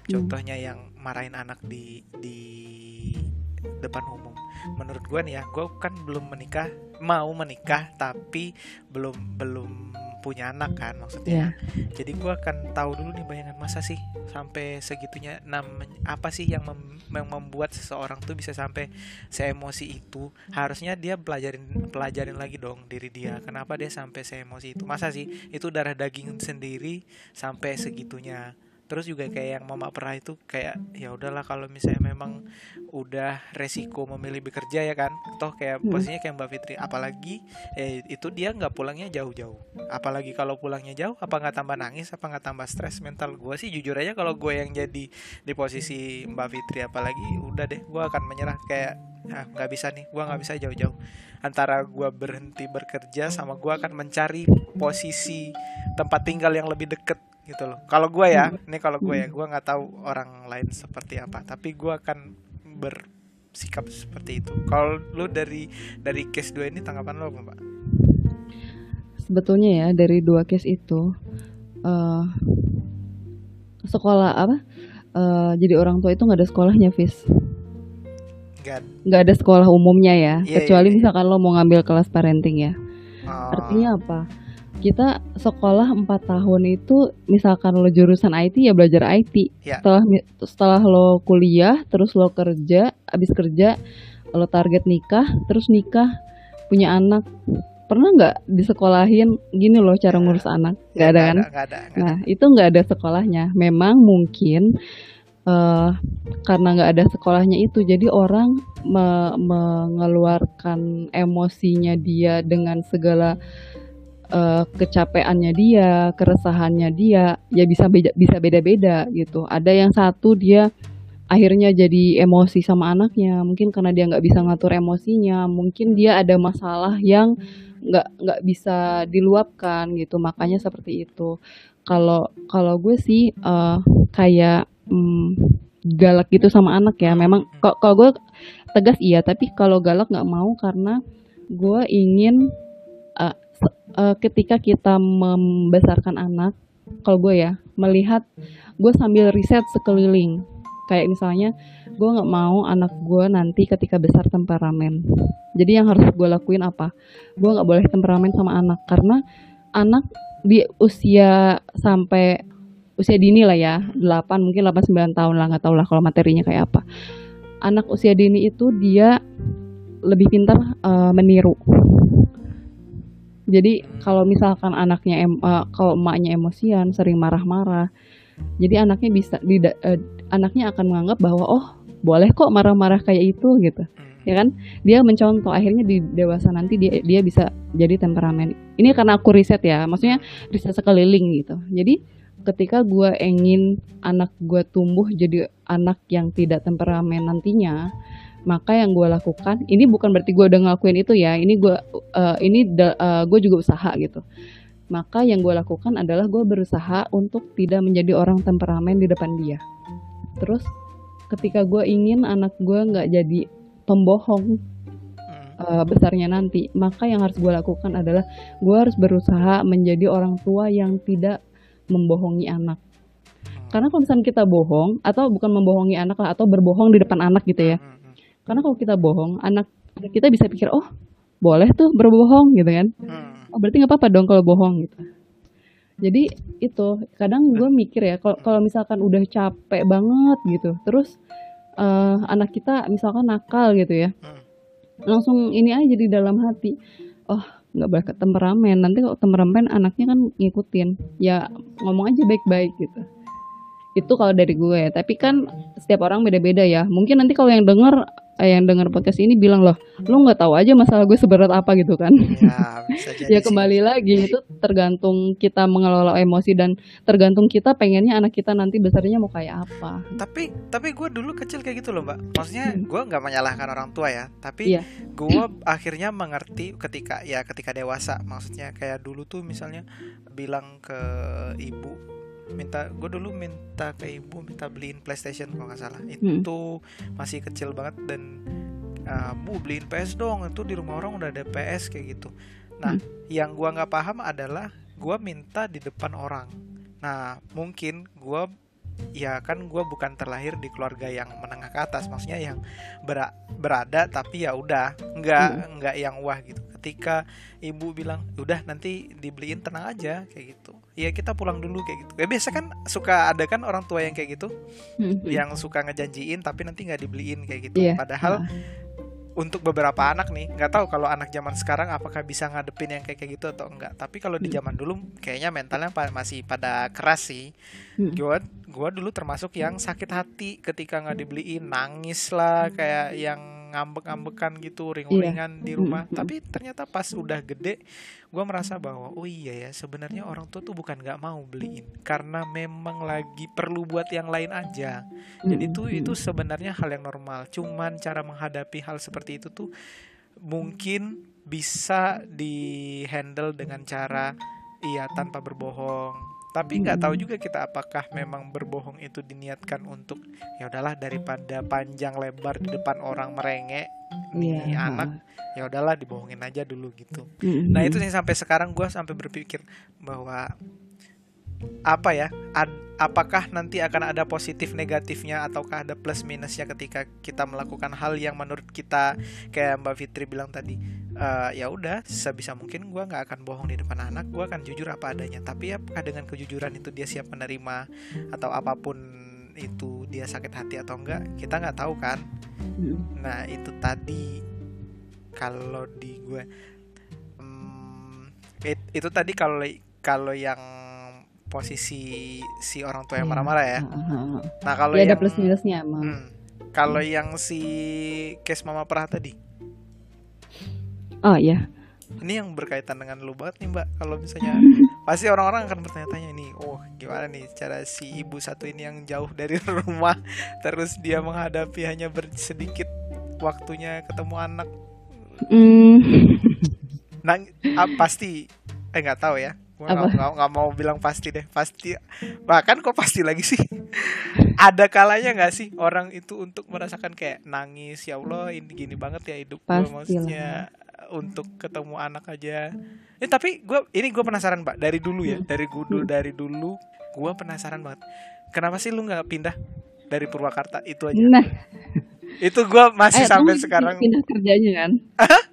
contohnya yang marahin anak di di depan umum. Menurut gue nih ya gue kan belum menikah mau menikah tapi belum belum punya anak kan maksudnya. Yeah. Jadi gue akan tahu dulu nih bayangan masa sih sampai segitunya nam apa sih yang, mem yang membuat seseorang tuh bisa sampai seemosi itu. Harusnya dia pelajarin pelajarin lagi dong diri dia. Kenapa dia sampai seemosi itu? Masa sih itu darah daging sendiri sampai segitunya terus juga kayak yang mama pernah itu kayak ya udahlah kalau misalnya memang udah resiko memilih bekerja ya kan? Toh kayak hmm. posisinya kayak mbak Fitri apalagi eh, itu dia nggak pulangnya jauh-jauh. Apalagi kalau pulangnya jauh apa nggak tambah nangis apa nggak tambah stres mental gue sih jujur aja kalau gue yang jadi di posisi mbak Fitri apalagi udah deh gue akan menyerah kayak ah nggak bisa nih gue nggak bisa jauh-jauh. Antara gue berhenti bekerja sama gue akan mencari posisi tempat tinggal yang lebih deket gitu loh. Kalau gue ya hmm. ini kalau gue ya gue nggak tahu orang lain seperti apa tapi gue akan bersikap seperti itu. Kalau lu dari dari case dua ini tanggapan lo apa pak sebetulnya ya dari dua case itu uh, sekolah apa uh, jadi orang tua itu nggak ada sekolahnya Fis. Nggak ada sekolah umumnya ya yeah, kecuali yeah, yeah. misalkan lo mau ngambil kelas parenting ya. Oh. artinya apa kita sekolah 4 tahun itu misalkan lo jurusan IT ya belajar IT. Ya. Setelah setelah lo kuliah, terus lo kerja, abis kerja lo target nikah, terus nikah, punya anak. Pernah nggak disekolahin gini loh cara ngurus anak? Gak ada kan? Gak ada, gak nah, itu nggak ada sekolahnya. Memang mungkin uh, karena nggak ada sekolahnya itu jadi orang me mengeluarkan emosinya dia dengan segala uh, kecapeannya dia, keresahannya dia, ya bisa beda bisa beda-beda gitu. Ada yang satu dia akhirnya jadi emosi sama anaknya, mungkin karena dia nggak bisa ngatur emosinya, mungkin dia ada masalah yang nggak nggak bisa diluapkan gitu, makanya seperti itu. Kalau kalau gue sih uh, kayak um, galak gitu sama anak ya, memang kalau gue tegas iya, tapi kalau galak nggak mau karena gue ingin uh, ketika kita membesarkan anak, kalau gue ya melihat gue sambil riset sekeliling, kayak misalnya gue nggak mau anak gue nanti ketika besar temperamen. Jadi yang harus gue lakuin apa? Gue nggak boleh temperamen sama anak karena anak di usia sampai usia dini lah ya 8 mungkin 8 9 tahun lah nggak tahu lah kalau materinya kayak apa anak usia dini itu dia lebih pintar uh, meniru jadi kalau misalkan anaknya em, uh, kalau emaknya emosian, sering marah-marah, jadi anaknya bisa uh, anaknya akan menganggap bahwa oh boleh kok marah-marah kayak itu gitu. Hmm. ya kan? Dia mencontoh akhirnya di dewasa nanti dia dia bisa jadi temperamen. Ini karena aku riset ya maksudnya riset sekeliling gitu. Jadi ketika gue ingin anak gue tumbuh jadi anak yang tidak temperamen nantinya maka yang gue lakukan ini bukan berarti gue udah ngelakuin itu ya ini gue uh, ini uh, gue juga usaha gitu. Maka yang gue lakukan adalah gue berusaha untuk tidak menjadi orang temperamen di depan dia. Terus ketika gue ingin anak gue nggak jadi pembohong uh, besarnya nanti maka yang harus gue lakukan adalah gue harus berusaha menjadi orang tua yang tidak membohongi anak. Karena kalau misalnya kita bohong atau bukan membohongi anak lah atau berbohong di depan anak gitu ya hmm karena kalau kita bohong, anak kita bisa pikir, oh boleh tuh berbohong gitu kan. Hmm. Oh berarti nggak apa-apa dong kalau bohong gitu. Jadi itu kadang gue mikir ya kalau misalkan udah capek banget gitu, terus uh, anak kita misalkan nakal gitu ya, hmm. langsung ini aja di dalam hati oh nggak boleh ke temperamen nanti kalau temperamen anaknya kan ngikutin ya ngomong aja baik-baik gitu itu kalau dari gue tapi kan setiap orang beda-beda ya mungkin nanti kalau yang denger eh, yang denger podcast ini bilang loh lu nggak tahu aja masalah gue seberat apa gitu kan Ya, bisa jadi ya sih. kembali lagi itu tergantung kita mengelola emosi dan tergantung kita pengennya anak kita nanti besarnya mau kayak apa Tapi tapi gue dulu kecil kayak gitu loh mbak. Maksudnya Hmm. gue nggak menyalahkan orang tua ya. Tapi Iya. gue akhirnya mengerti ketika ya ketika dewasa. Maksudnya kayak dulu tuh misalnya bilang ke ibu minta gue dulu minta ke ibu minta beliin PlayStation kalau nggak salah. Hmm. itu masih kecil banget dan uh, bu beliin PS dong itu di rumah orang udah ada PS kayak gitu. Nah yang gua nggak paham adalah gua minta di depan orang. Nah mungkin gua ya kan gua bukan terlahir di keluarga yang menengah ke atas maksudnya yang bera- berada tapi ya udah nggak nggak yang wah gitu. Ketika ibu bilang udah nanti dibeliin tenang aja kayak gitu ya kita pulang dulu kayak gitu ya biasa kan suka ada kan orang tua yang kayak gitu Hmm. yang suka ngejanjiin tapi nanti nggak dibeliin kayak gitu. Iya. Padahal untuk beberapa anak nih nggak tahu kalau anak zaman sekarang apakah bisa ngadepin yang kayak kayak gitu atau enggak. Tapi kalau di Hmm. zaman dulu kayaknya mentalnya masih pada keras sih. Hmm. Gua gua dulu termasuk yang sakit hati ketika nggak dibeliin, nangis lah kayak yang ngambek-ngambekan gitu, ring-ringan di rumah. Tapi ternyata pas udah gede gua merasa bahwa oh iya ya sebenarnya orang tua tuh bukan nggak mau beliin karena memang lagi perlu buat yang lain aja. Jadi itu itu sebenarnya hal yang normal. Cuman cara menghadapi hal seperti itu tuh mungkin bisa di handle dengan cara iya tanpa berbohong. Tapi nggak tahu juga kita apakah memang berbohong itu diniatkan untuk ya udahlah daripada panjang lebar di depan orang merengek nih Iya. anak ya udahlah dibohongin aja dulu gitu. Hmm. Nah itu yang sampai sekarang gue sampai berpikir bahwa apa ya, ad- apakah nanti akan ada positif negatifnya ataukah ada plus minusnya ketika kita melakukan hal yang menurut kita kayak Mbak Fitri bilang tadi, eh, ya udah sebisa mungkin gue nggak akan bohong di depan anak, gue akan jujur apa adanya. Tapi apakah dengan kejujuran itu dia siap menerima atau apa pun itu dia sakit hati atau enggak, kita nggak tahu kan. Nah itu tadi kalau di gue hmm, it- itu tadi kalau kalau yang posisi si orang tua yang Iya. marah-marah ya. Ah, ah. Nah kalau Ya ada yang plus minusnya emang. hmm, kalau yang si case mama perah tadi, Oh iya. ini yang berkaitan dengan lu banget nih mbak. Kalau misalnya pasti orang-orang akan bertanya-tanya nih, oh gimana nih cara si ibu satu ini yang jauh dari rumah, terus dia menghadapi hanya bersedikit waktunya ketemu anak Hmm. Nang, ah, pasti eh nggak tahu ya? Nggak mau bilang pasti deh pasti. Bahkan kok pasti lagi sih? Ada kalanya nggak sih orang itu untuk merasakan kayak nangis ya Allah ini gini banget ya hidup gue maksudnya untuk ketemu anak aja. Eh tapi gue ini gue penasaran mbak dari dulu ya dari dulu dari dulu gue penasaran banget. Kenapa sih lu nggak pindah dari Purwakarta? Itu aja. Nah, itu gue masih eh, sampai sekarang. pindah kerjanya kan?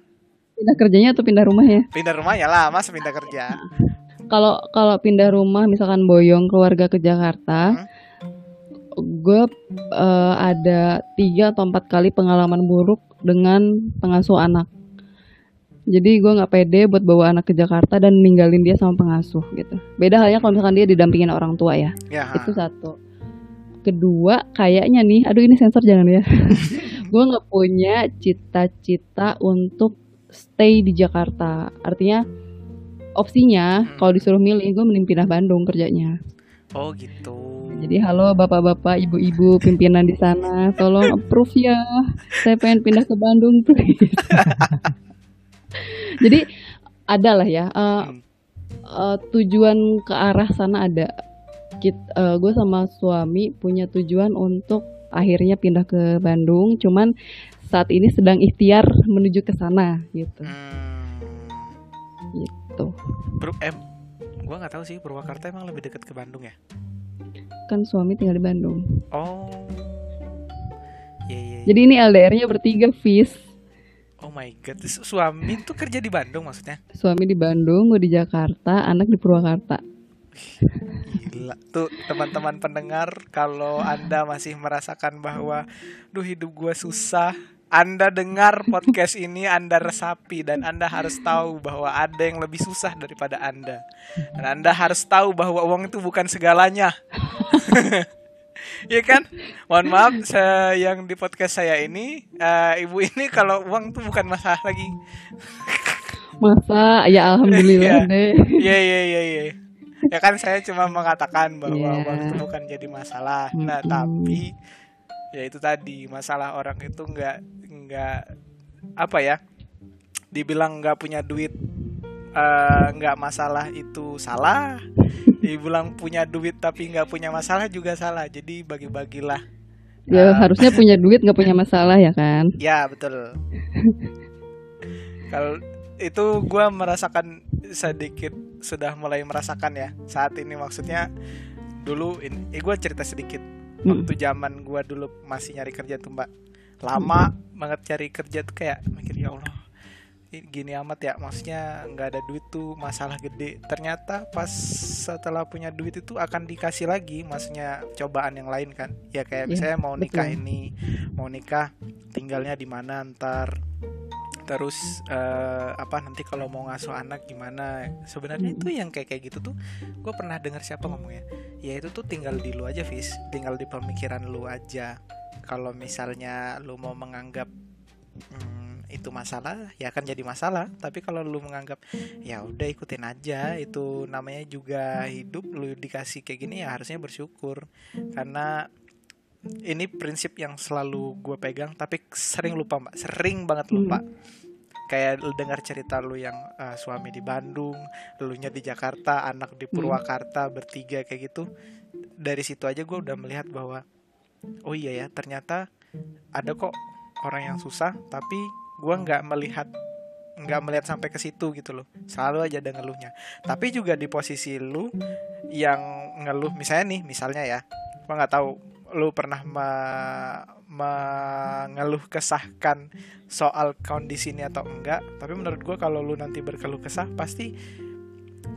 Pindah kerjanya atau pindah rumahnya? pindah rumah ya lah mas pindah kerja Kalau kalau pindah rumah misalkan boyong keluarga ke Jakarta, Hmm. gue eh, ada tiga atau empat kali pengalaman buruk dengan pengasuh anak. Jadi gue nggak pede buat bawa anak ke Jakarta dan ninggalin dia sama pengasuh gitu. Beda halnya kalau misalkan dia didampingin orang tua ya. ya Itu satu. Kedua, kayaknya nih, aduh ini sensor jangan ya. gue nggak punya cita-cita untuk stay di Jakarta. Artinya opsinya Hmm. kalau disuruh milih, gue mending pindah Bandung kerjanya. Oh gitu. Jadi halo bapak-bapak, ibu-ibu pimpinan di sana, tolong approve ya. Saya pengen pindah ke Bandung please. Jadi ada lah ya. eh, Hmm. eh, tujuan ke arah sana ada. gue sama suami punya tujuan untuk akhirnya pindah ke Bandung. Cuman saat ini sedang ikhtiar menuju ke sana gitu. Hmm. Gitu. Bro, em, gua nggak tahu sih Purwakarta emang lebih dekat ke Bandung ya. Kan suami tinggal di Bandung. Oh. Iya iya. iya. Jadi ini LDR-nya bertiga, Fis. Oh my god, Su- suami tuh kerja di Bandung maksudnya? Suami di Bandung, gue di Jakarta, anak di Purwakarta. Gila. Tuh teman-teman pendengar, kalau anda masih merasakan bahwa, duh hidup gua susah, Anda dengar podcast ini, Anda resapi dan Anda harus tahu bahwa ada yang lebih susah daripada Anda. Dan Anda harus tahu bahwa uang itu bukan segalanya. Iya kan? Mohon maaf saya yang di podcast saya ini uh, ibu ini kalau uang tuh bukan masalah lagi. Masa ya alhamdulillah deh. Iya iya iya iya. Ya kan saya cuma mengatakan bahwa yeah. uang itu bukan jadi masalah. Nah, mm -hmm. tapi ya itu tadi masalah orang itu nggak nggak apa ya dibilang nggak punya duit eh, nggak uh, masalah itu salah. Dibilang punya duit tapi nggak punya masalah juga salah. Jadi bagi-bagilah. Ya uh, harusnya punya duit nggak punya masalah ya kan? Ya betul. Kalau itu gue merasakan sedikit sudah mulai merasakan ya saat ini. Maksudnya dulu ini eh, gue cerita sedikit. Waktu zaman gua dulu masih nyari kerja tuh mbak lama banget cari kerja tuh kayak mikir ya Allah gini amat ya maksudnya nggak ada duit tuh masalah gede. Ternyata pas setelah punya duit itu akan dikasih lagi maksudnya cobaan yang lain kan. Ya kayak ya, misalnya mau nikah betul. ini mau nikah tinggalnya di mana ntar. Terus uh, apa nanti kalau mau ngasuh anak gimana? Sebenarnya itu yang kayak kayak gitu tuh gue pernah dengar siapa ngomongnya? Ya itu tuh tinggal di lu aja vis tinggal di pemikiran lu aja kalau misalnya lu mau menganggap hmm, itu masalah ya akan jadi masalah. Tapi kalau lu menganggap ya udah ikutin aja itu namanya juga hidup lu dikasih kayak gini ya harusnya bersyukur. Karena ini prinsip yang selalu gue pegang tapi sering lupa mbak. Sering banget lupa. Hmm kayak lu dengar cerita lu yang uh, suami di Bandung, lu nya di Jakarta, anak di hmm. Purwakarta bertiga kayak gitu. Dari situ aja gue udah melihat bahwa oh iya ya ternyata ada kok orang yang susah tapi gue nggak melihat nggak melihat sampai ke situ gitu loh. Selalu aja ada ngeluhnya. Tapi juga di posisi lu yang ngeluh misalnya nih misalnya ya gue nggak tahu lu pernah mengeluh kesahkan soal kondisi ini atau enggak tapi menurut gue kalau lu nanti berkeluh kesah pasti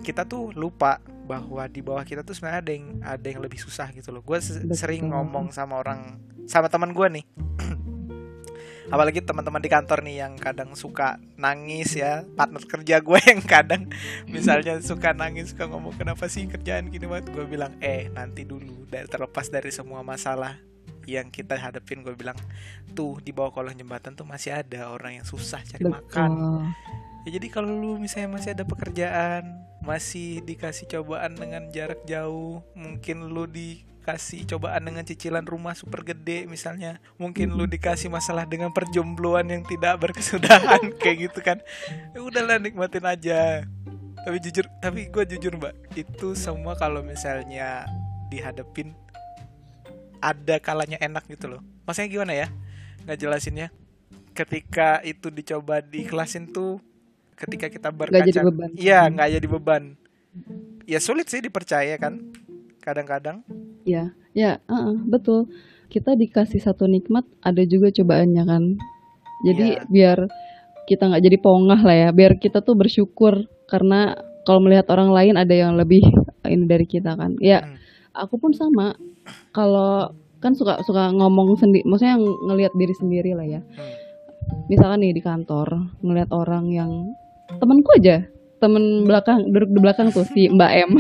kita tuh lupa bahwa di bawah kita tuh sebenarnya ada yang ada yang lebih susah gitu loh. Gue sering ngomong sama orang sama teman gue nih. Apalagi teman-teman di kantor nih yang kadang suka nangis ya. Partner kerja gue yang kadang misalnya suka nangis suka ngomong kenapa sih kerjaan gini banget? Gue bilang eh nanti dulu. Dari terlepas dari semua masalah yang kita hadapin gue bilang tuh di bawah kolong jembatan tuh masih ada orang yang susah cari Betul. makan ya jadi kalau lu misalnya masih ada pekerjaan masih dikasih cobaan dengan jarak jauh mungkin lu dikasih cobaan dengan cicilan rumah super gede misalnya mungkin lu dikasih masalah dengan perjombloan yang tidak berkesudahan kayak gitu kan. Ya udahlah nikmatin aja. Tapi jujur tapi gue jujur mbak itu semua kalau misalnya dihadapin ada kalanya enak gitu loh. Maksudnya gimana ya? Nggak jelasinnya ketika itu dicoba diikhlasin tuh ketika kita berkaca iya nggak jadi beban. Ya sulit sih dipercaya kan kadang-kadang. Ya ya uh, uh, betul. Kita dikasih satu nikmat ada juga cobaannya kan. Jadi ya. biar kita nggak jadi pongah lah ya biar kita tuh bersyukur. Karena kalau melihat orang lain ada yang lebih ini dari kita kan. Ya hmm. aku pun sama. Kalau kan suka suka ngomong sendiri maksudnya yang ngelihat diri sendiri lah ya. Hmm. misalkan nih di kantor ngelihat orang yang temanku aja. Temen belakang duduk di belakang tuh si Mbak M.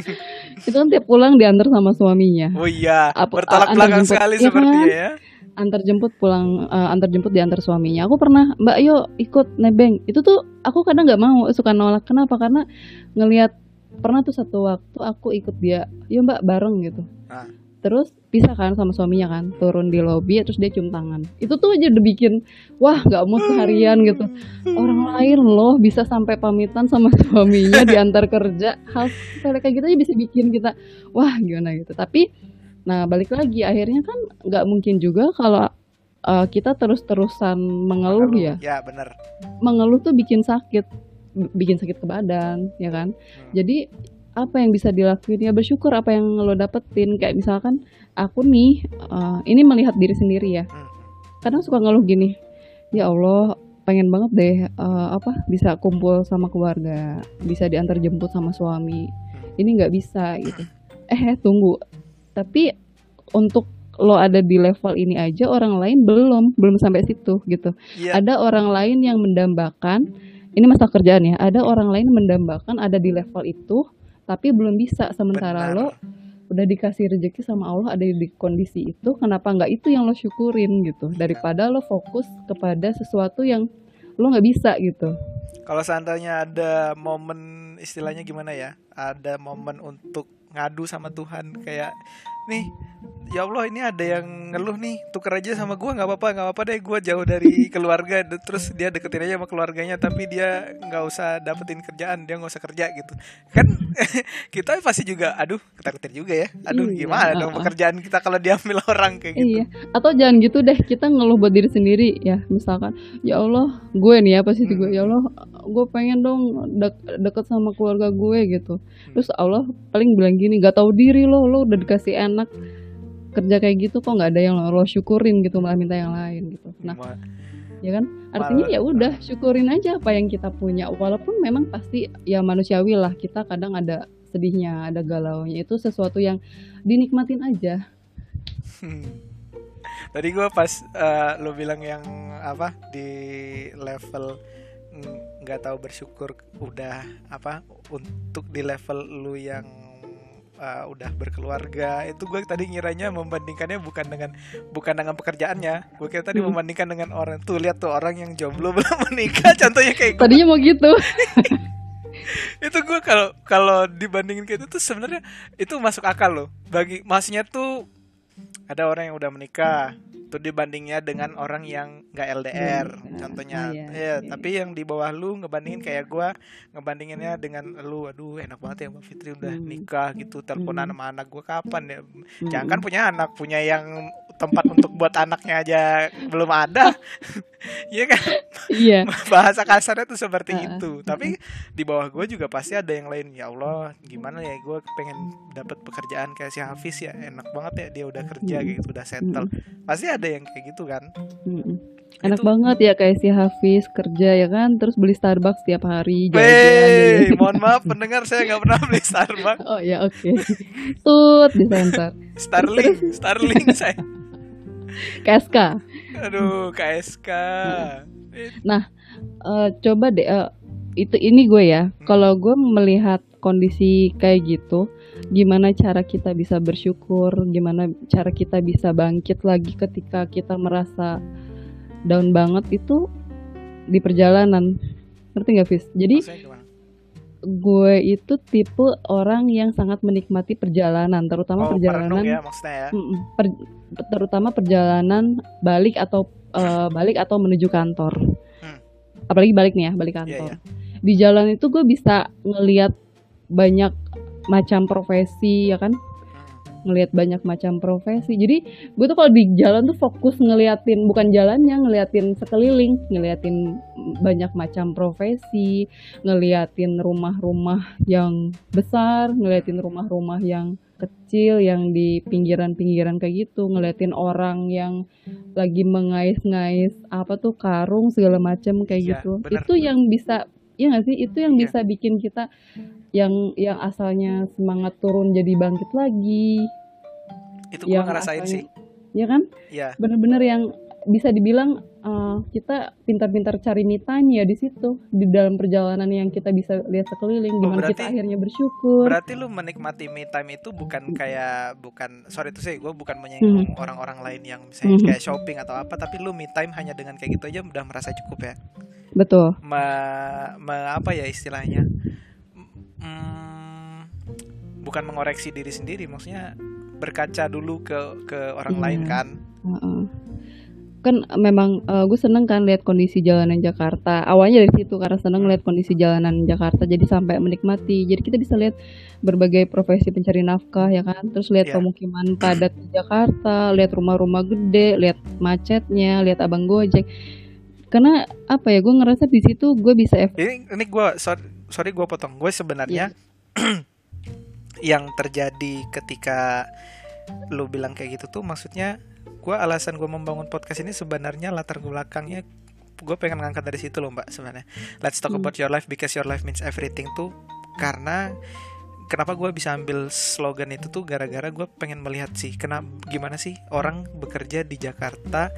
Itu kan tiap pulang diantar sama suaminya. Oh iya Apa, bertolak belakang jemput, sekali ya seperti kan? ya. Antar jemput pulang uh, antar jemput diantar suaminya. Aku pernah mbak yuk ikut nebeng itu tuh aku kadang nggak mau suka nolak. Kenapa? Karena ngelihat pernah tuh satu waktu aku ikut dia yuk mbak bareng gitu. Ah terus pisah kan sama suaminya kan turun di lobi terus dia cium tangan. Itu tuh aja udah bikin wah nggak mau seharian gitu. Orang lain loh bisa sampai pamitan sama suaminya diantar kerja. Hal kayak gitu aja bisa bikin kita wah gimana gitu. Tapi nah balik lagi akhirnya kan nggak mungkin juga kalau uh, kita terus-terusan mengeluh, mengeluh. ya. Ya benar mengeluh tuh bikin sakit bikin sakit ke badan ya kan? Hmm. jadi apa yang bisa dilakuin? Ya bersyukur apa yang lo dapetin. Kayak misalkan aku nih uh, ini melihat diri sendiri ya. Hmm. kadang suka ngeluh gini ya Allah pengen banget deh uh, apa bisa kumpul sama keluarga bisa diantar jemput sama suami. Ini nggak bisa gitu. Eh, eh tunggu. Tapi untuk lo ada di level ini aja orang lain belum belum sampai situ gitu. Yeah. ada orang lain yang mendambakan ini masalah kerjaan ya ada orang lain mendambakan ada di level itu tapi belum bisa sementara Benar. lo udah dikasih rezeki sama Allah ada di kondisi itu kenapa nggak itu yang lo syukurin gitu? Daripada lo fokus kepada sesuatu yang lo nggak bisa gitu. Kalau seandainya ada momen istilahnya gimana ya? Ada momen untuk ngadu sama Tuhan kayak nih. Ya Allah ini ada yang ngeluh nih. Tuker aja sama gue nggak apa-apa nggak apa-apa deh. Gue jauh dari keluarga. Terus dia deketin aja sama keluarganya tapi dia nggak usah dapetin kerjaan. Dia nggak usah kerja gitu. Kan kita pasti juga aduh ketakutin juga ya. Aduh iya, gimana dong pekerjaan kita kalau diambil orang kayak gitu? Iya atau jangan gitu deh. Kita ngeluh buat diri sendiri ya misalkan ya Allah gue nih apa sih hmm. gue ya Allah gue pengen dong de deket sama keluarga gue gitu. Hmm. terus Allah paling bilang gini gak tahu diri lo lo udah dikasih enak kerja kayak gitu kok nggak ada yang lo, syukurin gitu malah minta yang lain gitu. Nah Ma ya kan? Artinya ya udah syukurin aja apa yang kita punya. Walaupun memang pasti ya manusiawi lah kita kadang ada sedihnya ada galaunya. Itu sesuatu yang dinikmatin aja. Hmm. tadi gue pas uh, lo bilang yang apa di level nggak tahu bersyukur udah apa untuk di level lu yang uh, udah berkeluarga itu gue tadi ngiranya membandingkannya bukan dengan bukan dengan pekerjaannya gue kira tadi hmm. membandingkan dengan orang tuh lihat tuh orang yang jomblo belum menikah contohnya kayak gue. tadinya mau gitu itu gue kalau kalau dibandingin kayak itu tuh sebenarnya itu masuk akal loh bagi maksudnya tuh ada orang yang udah menikah tuh dibandingnya dengan orang yang nggak LDR hmm. contohnya oh, iya, ya tapi yang di bawah lu ngebandingin kayak gue ngebandinginnya dengan lu aduh enak banget ya Mbak Fitri udah hmm. nikah gitu teleponan hmm. sama anak gue kapan ya jangan kan punya anak punya yang tempat untuk buat anaknya aja belum ada. Iya kan? Iya. Bahasa kasarnya tuh seperti uh, itu. Tapi di bawah gue juga pasti ada yang lain. Ya Allah gimana ya? Gue pengen dapat pekerjaan kayak si Hafiz ya. Enak banget ya dia udah kerja gitu udah settle. Pasti ada yang kayak gitu kan? Enak itu... banget ya kayak si Hafiz kerja ya kan? Terus beli Starbucks setiap hari Wey, gitu. Mohon maaf pendengar saya nggak pernah beli Starbucks. Oh ya oke. Okay. Tut di center. Starling Starling saya KSK. Aduh, KSK. Nah, uh, coba deh uh, itu ini gue ya. Hmm. Kalau gue melihat kondisi kayak gitu, gimana cara kita bisa bersyukur, gimana cara kita bisa bangkit lagi ketika kita merasa down banget itu di perjalanan. Ngerti gak, Fis? Jadi gue itu tipe orang yang sangat menikmati perjalanan, terutama oh, perjalanan ya maksudnya ya. Per, terutama perjalanan balik atau uh, balik atau menuju kantor. Hmm. Apalagi balik nih ya, balik iya, kantor. Yeah, yeah. Di jalan itu gue bisa ngelihat banyak macam profesi ya kan ngelihat banyak macam profesi jadi gue tuh kalau di jalan tuh fokus ngeliatin bukan jalannya ngeliatin sekeliling ngeliatin banyak macam profesi ngeliatin rumah-rumah yang besar ngeliatin rumah-rumah yang kecil yang di pinggiran-pinggiran kayak gitu ngeliatin orang yang lagi mengais-ngais apa tuh karung segala macam kayak ya, gitu bener. itu yang bisa ya nggak sih? Itu yang ya. bisa bikin kita yang yang asalnya semangat turun jadi bangkit lagi. Itu gue ngerasain asalnya, sih. Ya kan? Ya bener-bener yang bisa dibilang uh, kita pintar-pintar cari me time ya di situ di dalam perjalanan yang kita bisa lihat sekeliling oh, gimana kita akhirnya bersyukur berarti lu menikmati me time itu bukan kayak bukan sorry itu sih gue bukan menyinggung hmm. orang-orang lain yang misalnya hmm. kayak shopping atau apa tapi lu me time hanya dengan kayak gitu aja udah merasa cukup ya betul me, me apa ya istilahnya hmm, bukan mengoreksi diri sendiri maksudnya berkaca dulu ke ke orang iya. lain kan uh -uh. Kan memang uh, gue seneng kan lihat kondisi jalanan Jakarta. Awalnya dari situ karena seneng lihat kondisi jalanan Jakarta jadi sampai menikmati. Jadi kita bisa lihat berbagai profesi pencari nafkah ya kan? Terus lihat yeah. pemukiman padat di Jakarta lihat rumah-rumah gede lihat macetnya lihat abang gojek. Karena apa ya gue ngerasa di situ gue bisa ini ini gue sorry, sorry gue potong. Gue sebenarnya yeah. yang terjadi ketika lu bilang kayak gitu tuh maksudnya gue alasan gue membangun podcast ini sebenarnya latar belakangnya gue pengen ngangkat dari situ loh mbak sebenarnya. Let's talk hmm. about your life because your life means everything tuh karena kenapa gue bisa ambil slogan itu tuh gara-gara gue pengen melihat sih kenapa gimana sih orang bekerja di Jakarta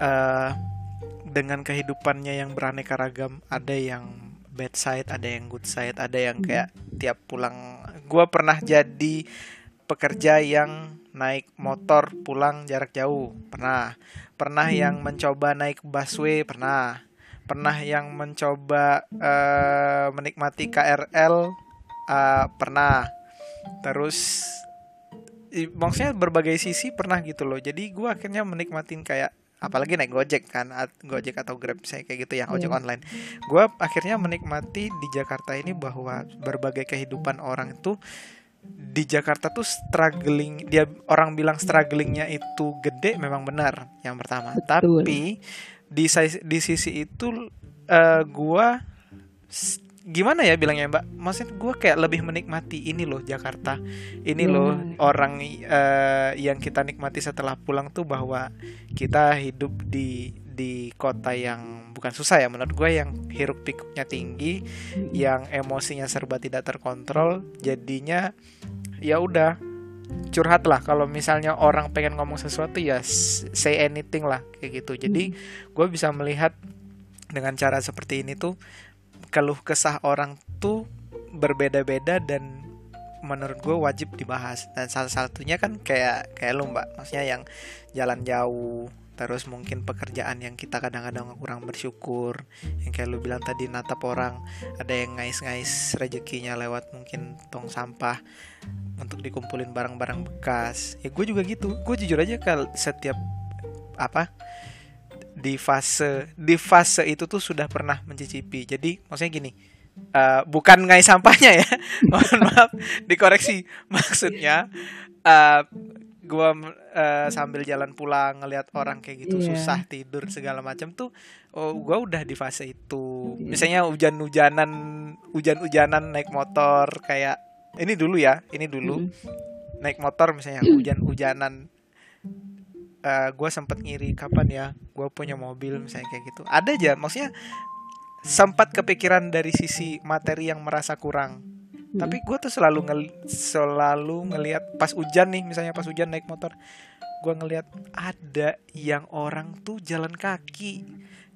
uh, dengan kehidupannya yang beraneka ragam ada yang bad side ada yang good side ada yang kayak tiap pulang. Gue pernah jadi pekerja yang naik motor pulang jarak jauh. Pernah. Pernah yang mencoba naik busway? Pernah. Pernah yang mencoba uh, menikmati KRL uh, pernah. Terus maksudnya berbagai sisi pernah gitu loh. Jadi gue akhirnya menikmatin kayak apalagi naik gojek kan gojek atau grab saya kayak gitu yang ojek yeah. online. Gue akhirnya menikmati di Jakarta ini bahwa berbagai kehidupan orang itu di Jakarta tuh struggling dia orang bilang strugglingnya itu gede memang benar yang pertama Betul. tapi di di sisi itu uh, gua gimana ya bilangnya mbak maksudnya gue kayak lebih menikmati ini loh Jakarta ini yeah. loh orang uh, yang kita nikmati setelah pulang tuh bahwa kita hidup di di kota yang bukan susah ya menurut gue yang hiruk pikuknya tinggi mm. yang emosinya serba tidak terkontrol jadinya ya udah curhat lah. Kalau misalnya orang pengen ngomong sesuatu ya say anything lah kayak gitu. Jadi gue bisa melihat dengan cara seperti ini tuh keluh kesah orang tuh berbeda-beda dan menurut gue wajib dibahas. Dan salah satunya kan kayak kayak lu mbak. Maksudnya yang jalan jauh terus mungkin pekerjaan yang kita kadang-kadang kurang bersyukur yang kayak lu bilang tadi natap orang ada yang ngais-ngais rezekinya lewat mungkin tong sampah untuk dikumpulin barang-barang bekas ya gue juga gitu gue jujur aja kalau setiap apa di fase di fase itu tuh sudah pernah mencicipi. Jadi maksudnya gini, uh, bukan ngai sampahnya ya. Mohon maaf dikoreksi. Maksudnya uh, gua uh, sambil jalan pulang ngelihat orang kayak gitu yeah. susah tidur segala macam tuh oh gua udah di fase itu. Yeah. Misalnya hujan-hujanan hujan-hujanan naik motor kayak ini dulu ya, ini dulu. Mm. Naik motor misalnya hujan-hujanan uh, eh, gue sempet ngiri kapan ya gue punya mobil misalnya kayak gitu ada aja maksudnya sempat kepikiran dari sisi materi yang merasa kurang hmm. tapi gue tuh selalu ngel selalu ngelihat pas hujan nih misalnya pas hujan naik motor gue ngelihat ada yang orang tuh jalan kaki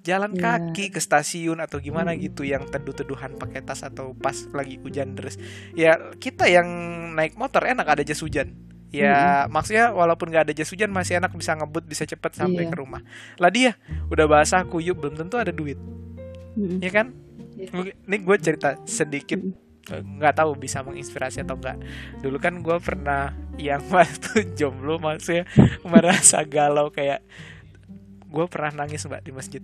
jalan yeah. kaki ke stasiun atau gimana hmm. gitu yang teduh-teduhan pakai tas atau pas lagi hujan deras ya kita yang naik motor enak ada jas hujan ya hmm. maksudnya walaupun nggak ada jas hujan masih enak bisa ngebut bisa cepet sampai yeah. ke rumah lah dia udah basah kuyup belum tentu ada duit hmm. ya kan yeah. ini gue cerita sedikit nggak hmm. tahu bisa menginspirasi atau enggak dulu kan gue pernah yang waktu jomblo maksudnya merasa galau kayak gue pernah nangis mbak di masjid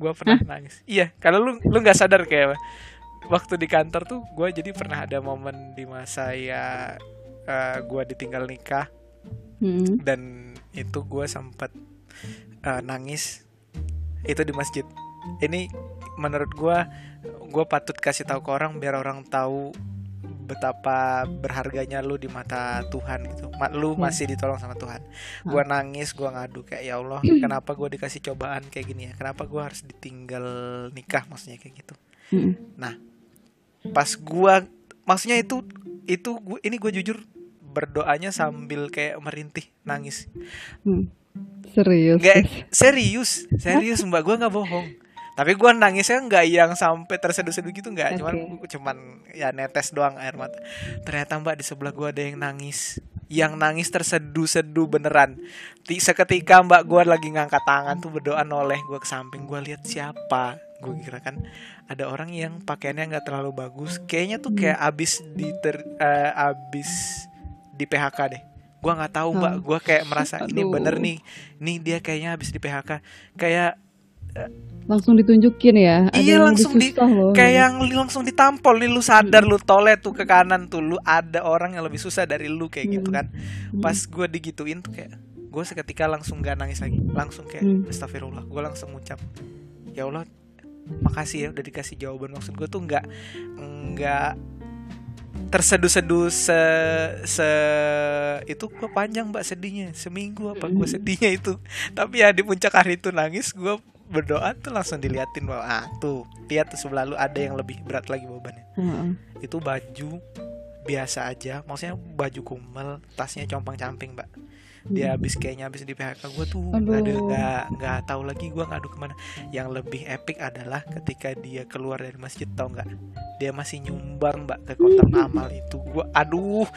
gue pernah Hah? nangis iya kalau lu lu nggak sadar kayak waktu di kantor tuh gue jadi pernah ada momen di masa ya uh, eh, gue ditinggal nikah hmm. dan itu gue sempat uh, nangis itu di masjid ini menurut gue gue patut kasih tahu ke orang biar orang tahu betapa berharganya lu di mata Tuhan gitu. Lu hmm. masih ditolong sama Tuhan. Gue hmm. nangis, gue ngadu kayak ya Allah, kenapa gue dikasih cobaan kayak gini ya? Kenapa gue harus ditinggal nikah maksudnya kayak gitu. Nah, pas gue maksudnya itu itu gua, ini gue jujur berdoanya sambil kayak merintih nangis hmm. serius nggak serius serius mbak gue nggak bohong tapi gue nangisnya nggak yang sampai terseduh-seduh gitu nggak. Okay. cuman cuman ya netes doang air mata. Ternyata mbak di sebelah gue ada yang nangis. Yang nangis terseduh-seduh beneran. Seketika mbak gue lagi ngangkat tangan tuh berdoa noleh gue ke samping. Gue lihat siapa. Gue kira kan ada orang yang pakaiannya nggak terlalu bagus. Kayaknya tuh kayak abis di ter uh, abis di PHK deh. Gue nggak tahu mbak. Gue kayak merasa ini bener nih. Nih dia kayaknya habis di PHK kayak langsung ditunjukin ya ada iya langsung di loh, kayak yang langsung ditampol nih lu sadar hmm. lu tole tuh ke kanan tuh lu ada orang yang lebih susah dari lu kayak hmm. gitu kan hmm. pas gue digituin tuh kayak gue seketika langsung gak nangis lagi langsung kayak hmm. astagfirullah gue langsung ngucap ya Allah makasih ya udah dikasih jawaban maksud gue tuh nggak nggak terseduh-seduh se se itu gue panjang mbak sedihnya seminggu apa gue sedihnya itu tapi ya di puncak hari itu nangis gue berdoa tuh langsung diliatin bahwa ah tuh lihat tuh sebelah lu ada yang lebih berat lagi bebannya hmm. itu baju biasa aja maksudnya baju kumel tasnya compang camping mbak dia habis kayaknya habis di PHK gue tuh Aduh. ada nggak nggak tahu lagi gue ngadu ke mana. Yang lebih epic adalah ketika dia keluar dari masjid tau nggak? Dia masih nyumbang mbak ke kotak amal itu. Gue aduh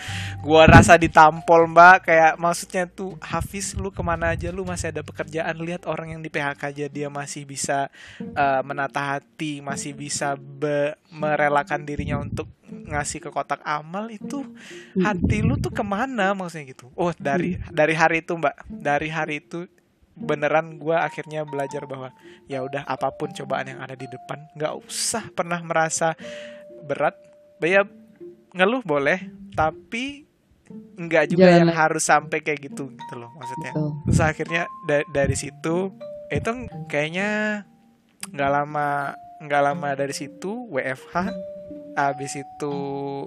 gue rasa ditampol mbak. Kayak maksudnya tuh Hafiz lu ke mana aja lu masih ada pekerjaan. Lihat orang yang di PHK aja dia masih bisa eh, menata hati masih bisa be- merelakan dirinya untuk ngasih ke kotak amal itu hati lu tuh ke mana? Maksudnya gitu. Oh dari dari hari itu mbak. Dari hari itu beneran gue akhirnya belajar bahwa ya udah apa pun cobaan yang ada di depan nggak usah pernah merasa berat. Ya ngeluh boleh tapi nggak juga Jangan yang harus sampai kayak gitu gitu loh maksudnya. Betul. terus akhirnya da- dari situ itu kayaknya nggak lama nggak lama dari situ WFH abis itu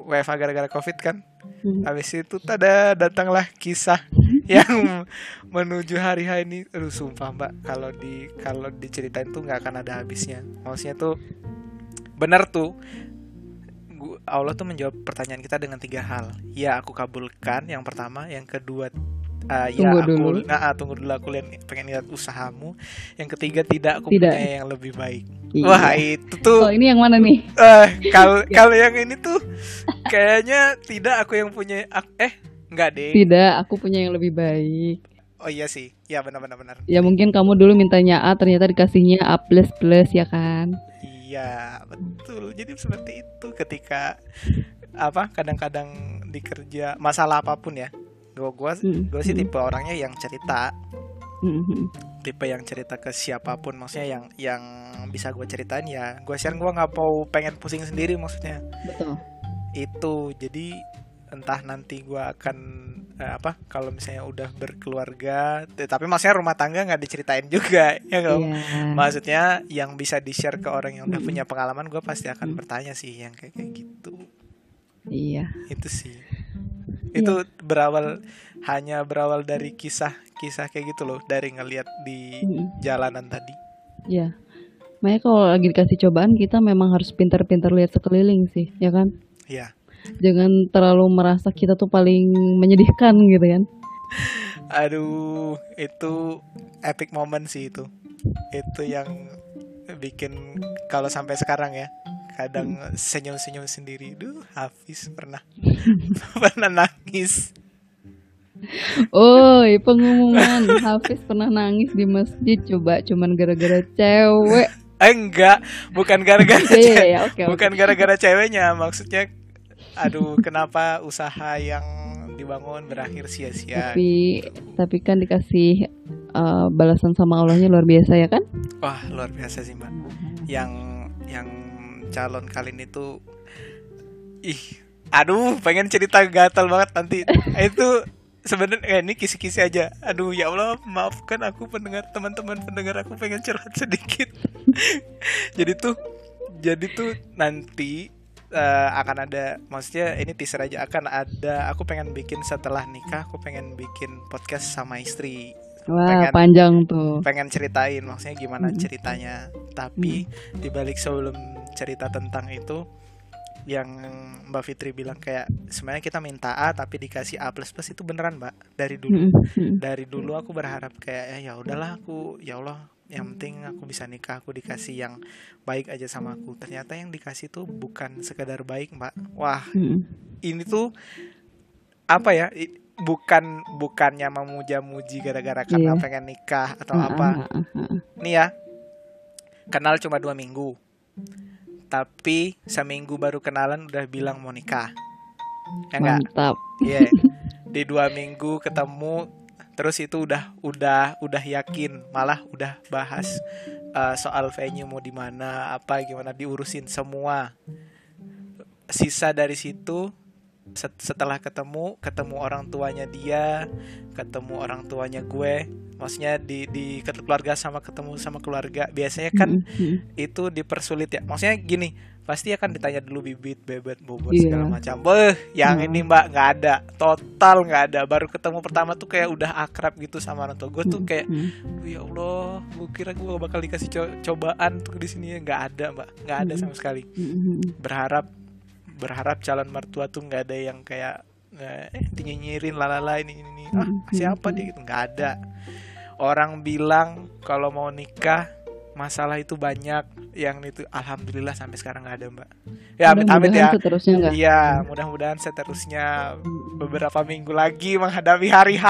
WFH gara-gara covid kan? Hmm. habis itu tada datanglah kisah yang menuju hari H ini. Aduh sumpah mbak. Kalau di kalau diceritain tuh nggak akan ada habisnya. Maksudnya tuh bener tuh. Allah tuh menjawab pertanyaan kita dengan tiga hal. Ya aku kabulkan. Yang pertama yang kedua uh, ya Tunggu aku dulu. nah ah, tunggu dulu aku lihat pengen lihat usahamu yang ketiga tidak aku Tidak. punya yang lebih baik Iya. wah itu tuh Oh, ini yang mana nih? eh kalau kalau yang ini tuh kayaknya tidak aku yang punya eh enggak deh Tidak, aku punya yang lebih baik. oh iya sih ya benar benar Ya mungkin kamu dulu mintanya A, ternyata dikasihnya A plus plus ya kan? iya betul jadi seperti itu ketika apa kadang-kadang di kerja masalah apa pun ya gue gua Mm, gue sih mm, tipe orangnya yang cerita mm, mm. tipe yang cerita ke siapa pun maksudnya yang yang bisa gue ceritain ya gue share gue nggak mau pengen pusing sendiri maksudnya Betul. itu jadi entah nanti gua akan eh, apa kalau misalnya udah berkeluarga tapi maksudnya rumah tangga nggak diceritain juga ya Iya. maksudnya yang bisa di share ke orang yang udah punya pengalaman gue pasti akan Mm. bertanya sih yang kayak kayak gitu Iya. itu sih itu berawal hanya berawal dari kisah-kisah kayak gitu loh dari ngelihat di Mm, jalanan tadi Iya. Makanya kalau lagi dikasih cobaan kita memang harus pintar-pintar lihat sekeliling sih, ya kan? ya Jangan terlalu merasa kita tuh paling menyedihkan gitu kan? aduh itu epic moment sih itu itu yang bikin kalau sampai sekarang ya kadang senyum-senyum sendiri. Duh Hafiz pernah pernah nangis. Oi, pengumuman. Hafiz pernah nangis di masjid. Coba cuman gara-gara cewek. enggak bukan gara-gara ce- iya, oke, oke. bukan gara-gara ceweknya. Maksudnya aduh kenapa usaha yang dibangun berakhir sia-sia Tapi tapi kan dikasih uh, balasan sama Allahnya luar biasa ya kan? wah luar biasa sih mbak. Yang yang calon kali ini tuh ih aduh pengen cerita gatal banget nanti. Itu sebenarnya eh, ini kisi-kisi aja. Aduh ya Allah maafkan aku pendengar teman-teman pendengar aku pengen curhat sedikit. Jadi tuh jadi tuh nanti eh, akan ada maksudnya ini teaser aja akan ada aku pengen bikin setelah nikah aku pengen bikin podcast sama istri Wah, Pengen- panjang tuh. pengen ceritain maksudnya gimana Mm-mm. ceritanya. Tapi dibalik sebelum cerita tentang itu yang Mbak Fitri bilang kayak sebenarnya kita minta A tapi dikasih A plus plus itu beneran Mbak dari dulu. Dari dulu aku berharap kayak eh, ya udahlah aku ya Allah yang penting aku bisa nikah aku dikasih yang baik aja sama aku. Ternyata yang dikasih tuh bukan sekedar baik Mbak. Wah ini tuh apa ya bukan bukannya memuja-muji gara-gara karena Iya. pengen nikah atau Ah, apa. ah, ah. nih ya kenal cuma dua minggu. Tapi seminggu baru kenalan udah bilang mau nikah. Ya enggak Mantap. Iya. Di dua minggu ketemu terus itu udah udah udah yakin. Malah udah bahas uh, soal venue mau di mana apa gimana diurusin semua. Sisa dari situ setelah ketemu ketemu orang tuanya dia ketemu orang tuanya gue maksudnya di di keluarga sama ketemu sama keluarga biasanya kan mm-mm. itu dipersulit ya maksudnya gini pasti akan ditanya dulu bibit bebet bobot Iya. segala macam beh yang Hmm. ini mbak nggak ada total nggak ada baru ketemu pertama tuh kayak udah akrab gitu sama orang tua gue tuh kayak. Duh, ya allah gue kira gue bakal dikasih co- cobaan tuh di sini nggak ada mbak nggak ada Hmm. sama sekali Mm-mm. berharap berharap calon mertua tuh nggak ada yang kayak eh dinyinyirin lalala ini ini, ini. ah Hmm, siapa dia gitu? Nggak ada. Orang bilang kalau mau nikah masalah itu banyak. Yang itu alhamdulillah sampai sekarang nggak ada mbak. Ya amit amit ya Iya, mudah-mudahan seterusnya. Beberapa minggu lagi menghadapi hari H.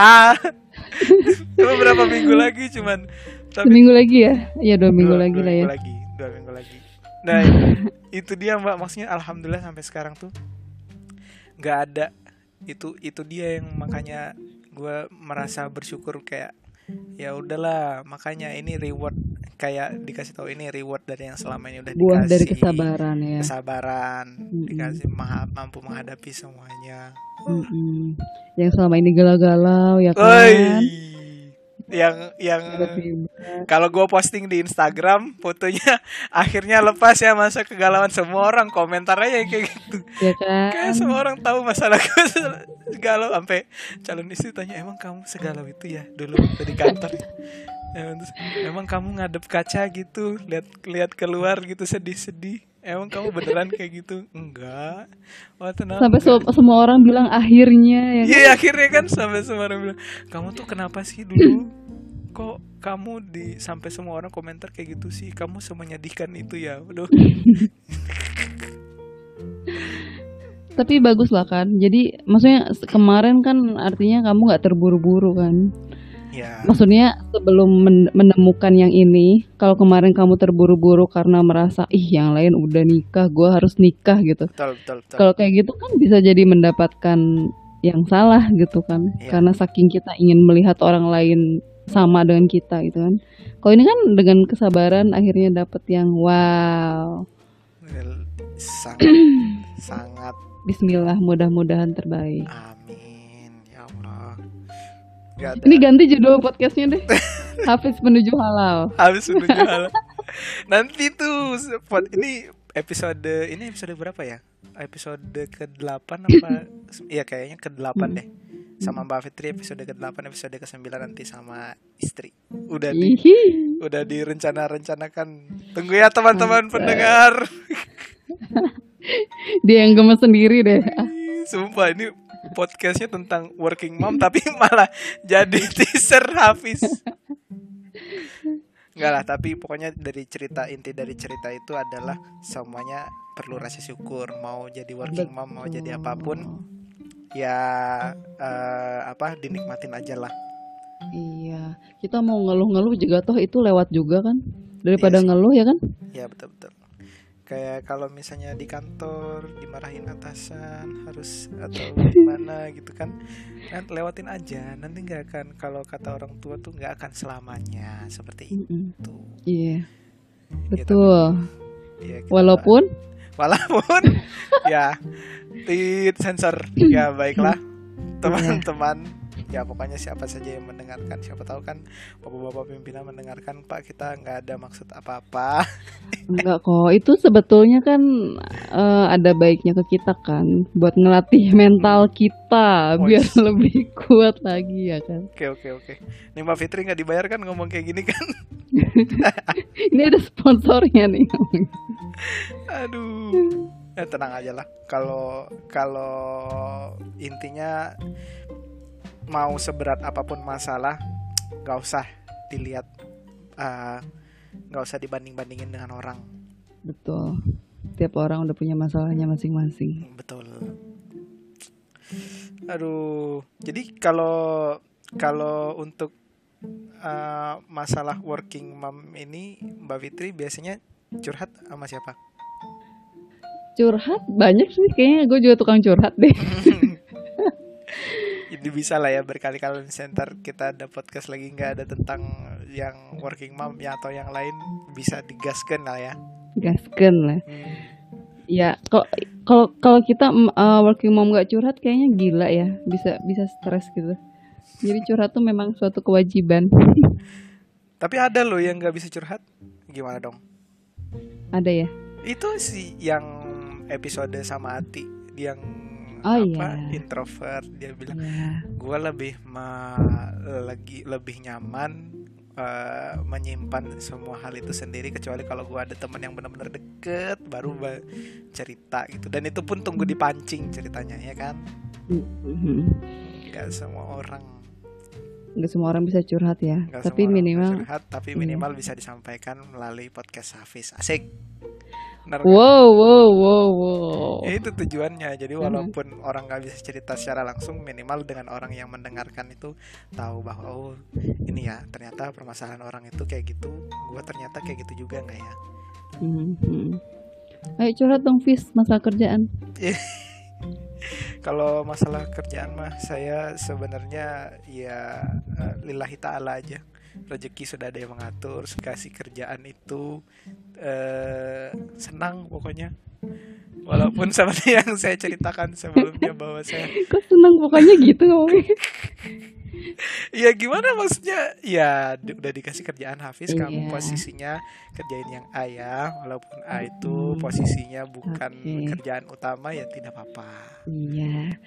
beberapa minggu lagi cuman tapi seminggu lagi ya? Ya dua minggu dua- lagi dua lah ya. minggu lagi, dua minggu lagi. Nah, itu dia Mbak, maksudnya alhamdulillah sampai sekarang tuh nggak ada. Itu itu dia yang makanya gue merasa bersyukur kayak ya udahlah makanya ini reward kayak dikasih tahu ini reward dari yang selama ini udah buah dikasih. dari kesabaran ya. Kesabaran Mm-mm. dikasih maha- mampu menghadapi semuanya. Mm-mm. yang selama ini galau-galau ya kan? Oi, yang yang kalau gue posting di Instagram fotonya akhirnya lepas ya masa kegalauan. Semua orang komentar aja kayak gitu. Ya kan? Kayak semua orang tahu masalah gue galau sampai calon istri tanya emang kamu segalau itu ya dulu di kantor? Emang, kamu ngadep kaca gitu lihat lihat keluar gitu sedih-sedih emang kamu beneran kayak gitu? Enggak. Oh tenang sampai enggak. se- semua orang bilang akhirnya ya kan? Iya akhirnya kan sampai semua orang bilang kamu tuh kenapa sih dulu? Kok kamu di sampai semua orang komentar kayak gitu sih kamu semenyedihkan itu ya Aduh tapi bagus lah kan. Jadi maksudnya kemarin kan artinya kamu nggak terburu-buru kan ya. Maksudnya sebelum men- menemukan yang ini kalau kemarin kamu terburu-buru karena merasa ih yang lain udah nikah gue harus nikah gitu. Betul betul betul. Kalau kayak gitu kan bisa jadi mendapatkan yang salah gitu kan. Iya. karena saking kita ingin melihat orang lain sama dengan kita gitu kan. Kalau ini kan dengan kesabaran akhirnya dapet yang wow. Sangat sangat Bismillah mudah-mudahan terbaik. Amin. ya Gak ada. Ini ganti judul podcastnya deh. Hafiz menuju halal. Habis menuju halal. nanti tuh ini episode ini episode berapa ya? Episode ke-8 apa? Iya kayaknya ke-8 deh. Sama Mbak Fitri episode ke-8 episode ke-9 nanti sama istri. Udah di udah direncana-rencanakan. Tunggu ya teman-teman pendengar. Dia yang gemes sendiri deh. Ah, sumpah ini podcastnya tentang working mom tapi malah jadi teaser Hafiz Enggak lah, tapi pokoknya dari cerita inti dari cerita itu adalah semuanya perlu rasa syukur. Mau jadi working mom, mau jadi apa pun, ya eh, apa dinikmatin aja lah. iya kita mau ngeluh-ngeluh juga toh itu lewat juga kan daripada Iya sih. ngeluh ya kan Ya betul betul. Kayak kalau misalnya di kantor dimarahin atasan harus atau gimana gitu kan, kan lewatin aja. Nanti nggak akan kalau kata orang tua tuh nggak akan selamanya seperti itu. iya. Ya, betul. Ya, kita- walaupun? Walaupun ya tit sensor. Ya baiklah. Teman-teman ya pokoknya siapa saja yang mendengarkan siapa tahu kan bapak-bapak pimpinan mendengarkan pak kita nggak ada maksud apa-apa. Enggak kok, itu sebetulnya kan eh, ada baiknya ke kita kan, buat ngelatih mental kita biar lebih kuat lagi ya kan. oke oke oke. Nih mbak Fitri nggak dibayar kan ngomong kayak gini kan? Ini ada sponsornya nih. aduh. Eh tenang aja lah. Kalau kalau intinya mau seberat apa pun masalah nggak usah dilihat eh, nggak usah dibanding bandingin dengan orang Betul. Tiap orang udah punya masalahnya masing-masing. Betul. Aduh, jadi kalau kalau untuk uh, masalah working mom ini Mbak Fitri biasanya curhat sama siapa? Curhat banyak sih, kayaknya gue juga tukang curhat deh. Jadi bisa lah ya berkali-kali center kita ada podcast lagi nggak ada tentang yang working mom ya atau yang lain bisa digaskan lah ya. Gasken lah. Hmm, Ya, kalau kalau kalau kita uh, working mom gak curhat kayaknya gila ya, bisa bisa stres gitu. Jadi curhat tuh memang suatu kewajiban. Tapi ada loh yang nggak bisa curhat. Gimana dong? Ada ya? Itu sih yang episode sama Ati yang Oh, apa iya. introvert dia bilang Ya. gue lebih ma- lagi lebih nyaman uh, menyimpan semua hal itu sendiri kecuali kalau gue ada teman yang benar-benar deket baru cerita gitu dan itu pun tunggu dipancing ceritanya ya kan mm-hmm. nggak semua orang nggak semua orang bisa curhat ya Gak tapi minimal curhat tapi iya. minimal iya. bisa disampaikan melalui podcast Hafiz asik Bener, wow, wow, wow, wow. Ya, itu tujuannya. Jadi walaupun hmm. orang nggak bisa cerita secara langsung, minimal dengan orang yang mendengarkan itu tahu bahwa oh ini ya ternyata permasalahan orang itu kayak gitu. Gua ternyata kayak gitu juga nggak ya? Hmm, hmm. Ayo curhat dong, Fis, masalah kerjaan. Kalau masalah kerjaan mah saya sebenarnya ya uh, lillahi taala aja rezeki sudah ada yang mengatur kasih kerjaan itu eh, senang pokoknya. Walaupun seperti yang saya ceritakan sebelumnya bahwa saya kok senang pokoknya gitu ngomongnya? Ya gimana maksudnya? Ya udah dikasih kerjaan Hafiz iya. kamu posisinya kerjain yang A ya walaupun A itu posisinya bukan okay. kerjaan utama ya tidak apa-apa. Iya.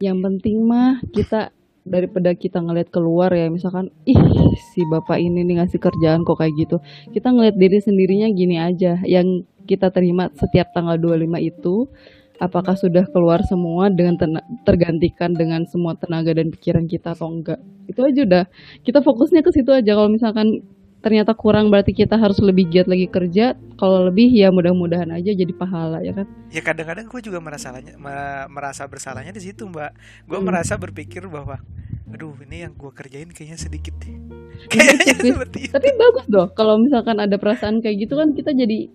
Yang penting mah kita daripada kita ngeliat keluar ya misalkan ih si bapak ini nih ngasih kerjaan kok kayak gitu. Kita ngeliat diri sendirinya gini aja yang kita terima setiap tanggal 25 itu apakah sudah keluar semua dengan tergantikan dengan semua tenaga dan pikiran kita atau enggak? Itu aja udah. Kita fokusnya ke situ aja. Kalau misalkan ternyata kurang berarti kita harus lebih giat lagi kerja. Kalau lebih ya mudah-mudahan aja jadi pahala ya kan? Ya kadang-kadang gue juga merasanya merasa bersalahnya di situ mbak. Gue hmm. merasa berpikir bahwa aduh ini yang gue kerjain kayaknya sedikit deh. Kayaknya tapi, seperti itu. tapi bagus doh kalau misalkan ada perasaan kayak gitu kan kita jadi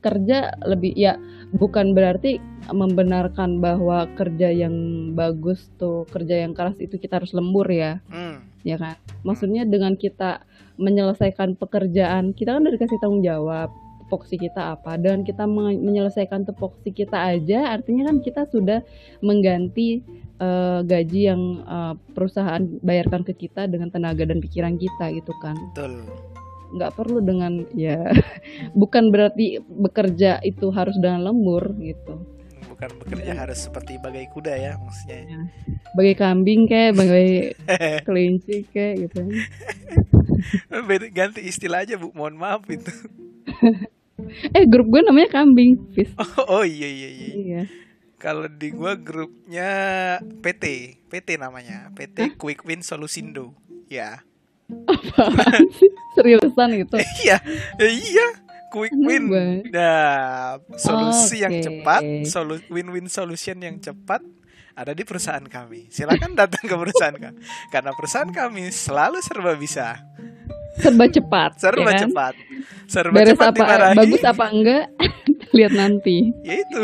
kerja lebih ya bukan berarti membenarkan bahwa kerja yang bagus tuh kerja yang keras itu kita harus lembur ya. Hmm. ya kan? Maksudnya dengan kita menyelesaikan pekerjaan kita kan udah dikasih tanggung jawab tupoksi kita apa dan kita menyelesaikan tupoksi kita aja artinya kan kita sudah mengganti uh, gaji yang uh, perusahaan bayarkan ke kita dengan tenaga dan pikiran kita gitu kan. Betul. Nggak perlu dengan ya bukan berarti bekerja itu harus dengan lembur gitu. Bukan bekerja harus seperti bagai kuda ya maksudnya. Ya. bagai kambing kayak bagai kelinci kayak gitu ganti istilah aja bu. Mohon maaf itu. Eh grup gue namanya kambing Fis. Oh, oh iya iya iya, iya. kalau di gue grupnya PT PT namanya. PT Hah? Quick Win Solusindo. Ya. Seriusan gitu? Iya. Iya. Quick win. Nah, solusi okay. yang cepat, solu win-win solution yang cepat ada di perusahaan kami. Silakan datang ke perusahaan kami. Karena perusahaan kami selalu serba bisa. Serba cepat. Serba ya kan? cepat. Serba Beres cepat apa, dimarahi. Bagus apa enggak? Lihat nanti. Ya itu.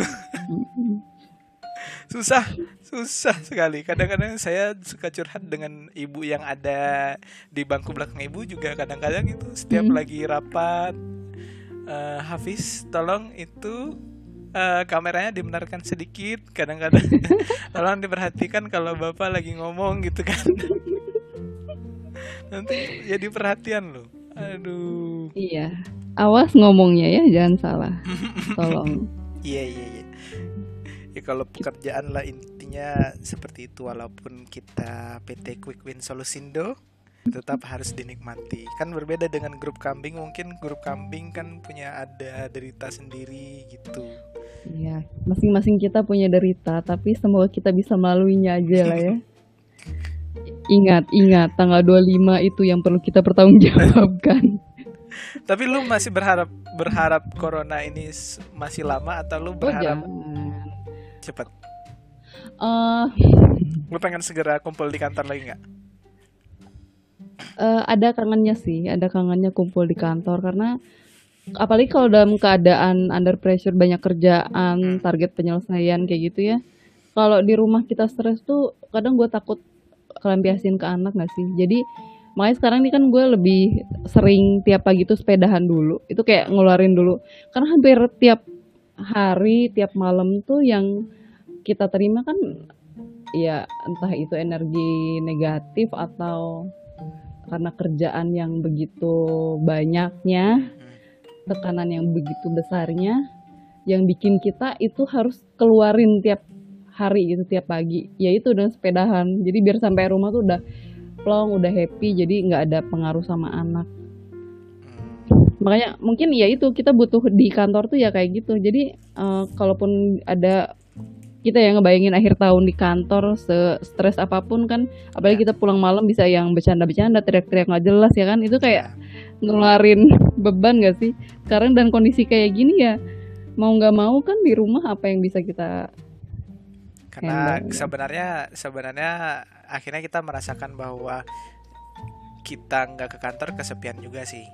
susah, susah sekali. Kadang-kadang saya suka curhat dengan ibu yang ada di bangku belakang ibu juga kadang-kadang itu setiap hmm. lagi rapat uh, Hafiz tolong itu uh, kameranya dibenarkan sedikit kadang-kadang. Tolong diperhatikan kalau bapak lagi ngomong gitu kan. Nanti jadi perhatian loh. Aduh. Iya. Awas ngomongnya ya jangan salah. Tolong. Iya iya iya. Ya kalau pekerjaan lah intinya seperti itu walaupun kita PT Quick Win Solusindo tetap harus dinikmati. Kan berbeda dengan grup kambing mungkin grup kambing kan punya ada derita sendiri gitu iya masing-masing kita punya derita tapi semoga kita bisa melaluinya aja lah ya. Ingat ingat tanggal 25 itu yang perlu kita pertanggungjawabkan. Tapi lu masih berharap berharap corona ini masih lama atau lu oh, berharap oh, cepat? Uh, lu pengen segera kumpul di kantor lagi nggak? Uh, ada kangennya sih, ada kangennya kumpul di kantor karena apalagi kalau dalam keadaan under pressure banyak kerjaan, target penyelesaian kayak gitu ya. Kalau di rumah kita stres tuh kadang gue takut kelampiasin ke anak gak sih? Jadi makanya sekarang ini kan gue lebih sering tiap pagi tuh sepedahan dulu. Itu kayak ngeluarin dulu. Karena hampir tiap hari, tiap malam tuh yang kita terima kan ya entah itu energi negatif atau karena kerjaan yang begitu banyaknya, tekanan yang begitu besarnya, yang bikin kita itu harus keluarin tiap hari gitu tiap pagi, yaitu dengan sepedahan. Jadi biar sampai rumah tuh udah plong udah happy jadi nggak ada pengaruh sama anak. Makanya mungkin ya itu kita butuh di kantor tuh ya kayak gitu. Jadi eh, kalaupun ada kita yang ngebayangin akhir tahun di kantor se stres apa pun kan apalagi kita pulang malam bisa yang bercanda-bercanda teriak-teriak nggak jelas ya kan itu kayak ngeluarin beban gak sih? Sekarang dan kondisi kayak gini ya mau nggak mau kan di rumah apa yang bisa kita Karena Handle, ya. sebenarnya sebenarnya akhirnya kita merasakan bahwa kita nggak ke kantor kesepian juga sih,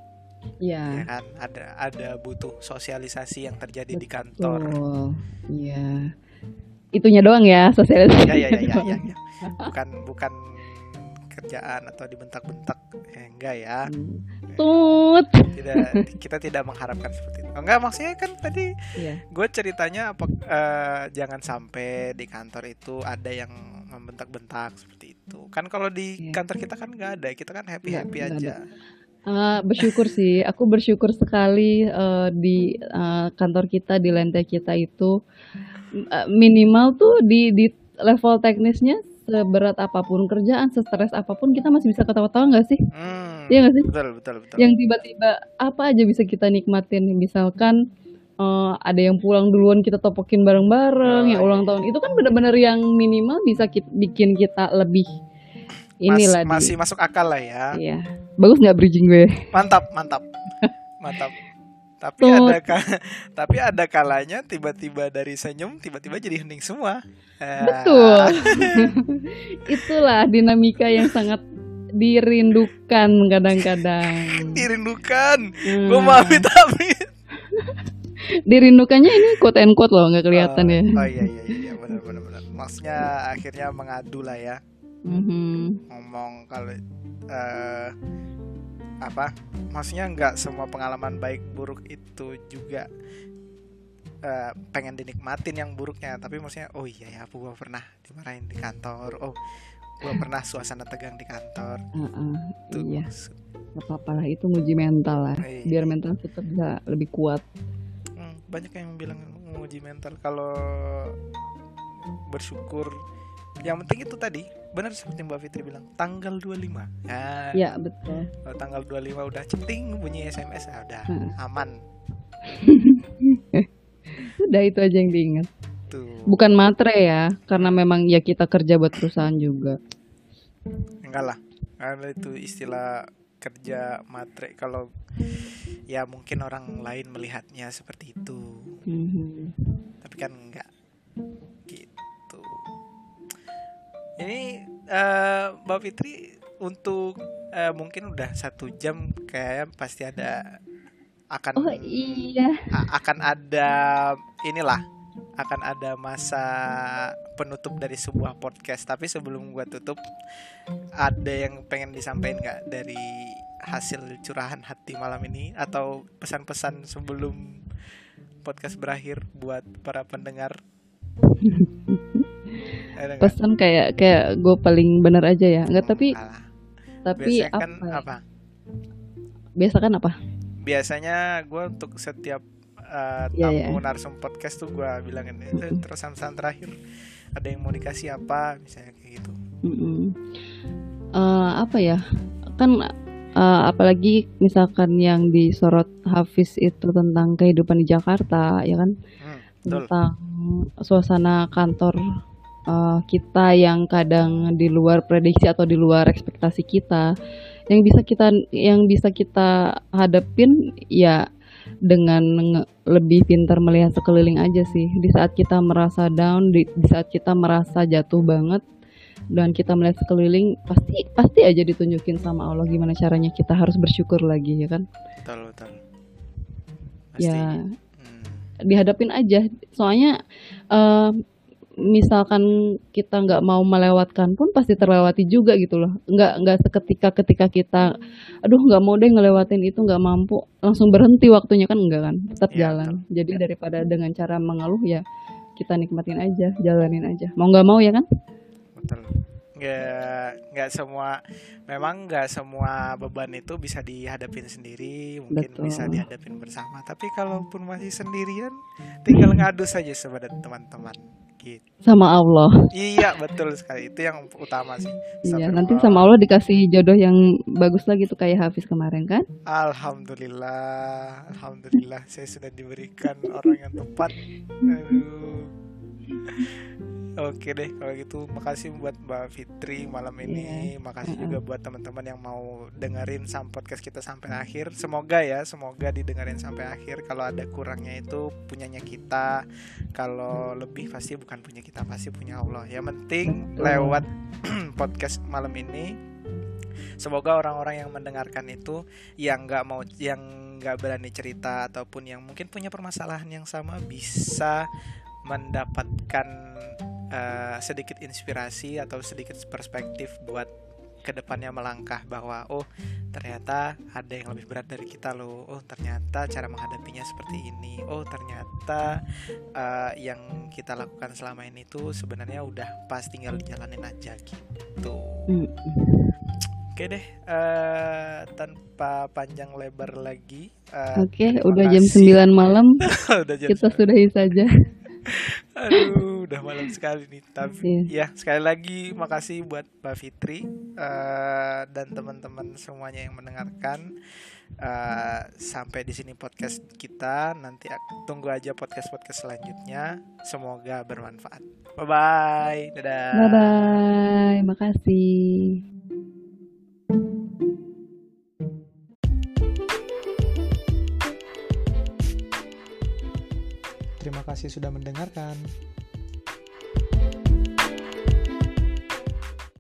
ya ya kan? Ada ada butuh sosialisasi yang terjadi di kantor. betul. Iya itunya doang ya sosialisasi Ya ya ya ya ya. ya. Bukan bukan kerjaan atau dibentak-bentak, eh, enggak ya. tut Tidak kita tidak mengharapkan seperti itu. Enggak maksudnya kan tadi Iya. gue ceritanya apa eh, jangan sampai di kantor itu ada yang membentak-bentak seperti itu kan kalau di Iya. kantor kita kan nggak ada kita kan happy happy Nggak- nggak aja Eh, bersyukur sih, aku bersyukur sekali eh, di eh, kantor kita di lantai kita itu minimal tuh di di level teknisnya seberat apa pun kerjaan, sestres apa pun kita masih bisa ketawa-tawa nggak sih? hmm, Iya nggak sih? betul betul betul Yang tiba-tiba apa aja bisa kita nikmatin, misalkan eh, ada yang pulang duluan kita topokin bareng-bareng, Oh, yang ulang iya. tahun itu kan benar-benar yang minimal bisa ki- bikin kita lebih Mas- inilah di- masih masuk akal lah ya Iya, bagus nggak bridging gue? mantap mantap mantap tapi Tut. ada ka- tapi ada kalanya tiba-tiba dari senyum tiba-tiba jadi hening semua Betul. Itulah dinamika yang sangat dirindukan kadang-kadang. dirindukan Hmm. gue maafin tapi Dirindukannya ini quote and quote loh, nggak kelihatan oh, ya. oh iya iya iya benar benar benar maksudnya akhirnya mengadu lah ya Mhm. ngomong kalau eh apa maksudnya nggak semua pengalaman baik buruk itu juga eh, pengen dinikmatin yang buruknya tapi maksudnya oh iya ya aku gua pernah dimarahin di kantor oh gua pernah suasana tegang di kantor Heeh, tuh iya, nggak apa-apa lah itu nguji mental lah, Iya. biar mental kita bisa lebih kuat. Hmm, banyak yang bilang menguji mental kalau bersyukur yang penting itu tadi benar seperti Mbak Fitri bilang tanggal 25 ya Ya betul. Kalau tanggal 25 udah ceting bunyi SMS ah, udah Hmm. aman Udah itu aja yang diingat. tuh. Bukan matre ya, karena memang ya kita kerja buat perusahaan juga. Enggak lah. Karena itu istilah kerja matre kalau ya mungkin orang lain melihatnya seperti itu. Mhm. Tapi kan enggak Ini eh, Mbak Fitri untuk eh, mungkin udah satu jam kayak pasti ada akan Oh iya. akan ada inilah akan ada masa penutup dari sebuah podcast tapi sebelum gua tutup ada yang pengen disampaikan nggak dari hasil curahan hati malam ini atau pesan-pesan sebelum podcast berakhir buat para pendengar? Pesan kayak kayak gue paling bener aja ya. Enggak tapi Alah, tapi biasanya apa? kan ya? apa Biasa kan apa? biasanya gue untuk setiap uh, tamu iya. narsum podcast tuh gue bilangin itu terus pesan terakhir ada yang mau dikasih apa misalnya kayak gitu Mm-mm. Eh, apa ya kan eh, apalagi misalkan yang disorot Hafiz itu tentang kehidupan di Jakarta ya kan hmm, betul tentang suasana kantor eh, kita yang kadang di luar prediksi atau di luar ekspektasi kita yang bisa kita yang bisa kita hadapin ya dengan lebih pintar melihat sekeliling aja sih. Di saat kita merasa down di, di saat kita merasa jatuh banget dan kita melihat sekeliling pasti pasti aja ditunjukin sama Allah gimana caranya kita harus bersyukur lagi ya kan? Betul betul. Pasti. Ya hmm, dihadapin aja. Soalnya eh, misalkan kita nggak mau melewatkan pun pasti terlewati juga gitu loh. Nggak nggak seketika ketika kita aduh nggak mau deh ngelewatin itu nggak mampu. Langsung berhenti waktunya kan enggak kan? Tetap Iya, jalan. jadi daripada dengan cara mengeluh ya kita nikmatin aja jalanin aja. Mau nggak mau ya kan? Betul. Nggak nggak semua memang nggak semua beban itu bisa dihadapin sendiri mungkin Betul. bisa dihadapin bersama. Tapi kalaupun masih sendirian tinggal ngadu saja kepada teman-teman gitu. sama Allah. Iya betul sekali itu yang utama sih. Iya, nanti sama Allah dikasih jodoh yang bagus lagi tuh kayak Hafiz kemarin kan? Alhamdulillah, alhamdulillah saya sudah diberikan orang yang tepat. Aduh. Oke deh kalau gitu makasih buat Mbak Fitri malam ini. Makasih juga buat teman-teman yang mau dengerin sam podcast kita sampai akhir. Semoga ya, semoga didengerin sampai akhir. Kalau ada kurangnya itu punyanya kita. Kalau lebih pasti bukan punya kita, pasti punya Allah. Yang penting lewat podcast malam ini semoga orang-orang yang mendengarkan itu yang nggak mau yang nggak berani cerita ataupun yang mungkin punya permasalahan yang sama bisa mendapatkan eh, sedikit inspirasi atau sedikit perspektif buat ke depannya melangkah bahwa oh ternyata ada yang lebih berat dari kita loh oh ternyata cara menghadapinya seperti ini oh ternyata eh, yang kita lakukan selama ini tuh sebenarnya udah pas tinggal dijalanin aja gitu. Oke deh, eh, tanpa panjang lebar lagi. eh, Oke, udah jam kasih. 9 malam, udah jam kita sudahi saja. Aduh, udah malam sekali nih. Tapi Iya. ya sekali lagi makasih buat Mbak Fitri eh, dan teman-teman semuanya yang mendengarkan. Eh, sampai di sini podcast kita. Nanti tunggu aja podcast-podcast selanjutnya. Semoga bermanfaat. Bye bye. Dadah. Bye bye, makasih. Kasih sudah mendengarkan.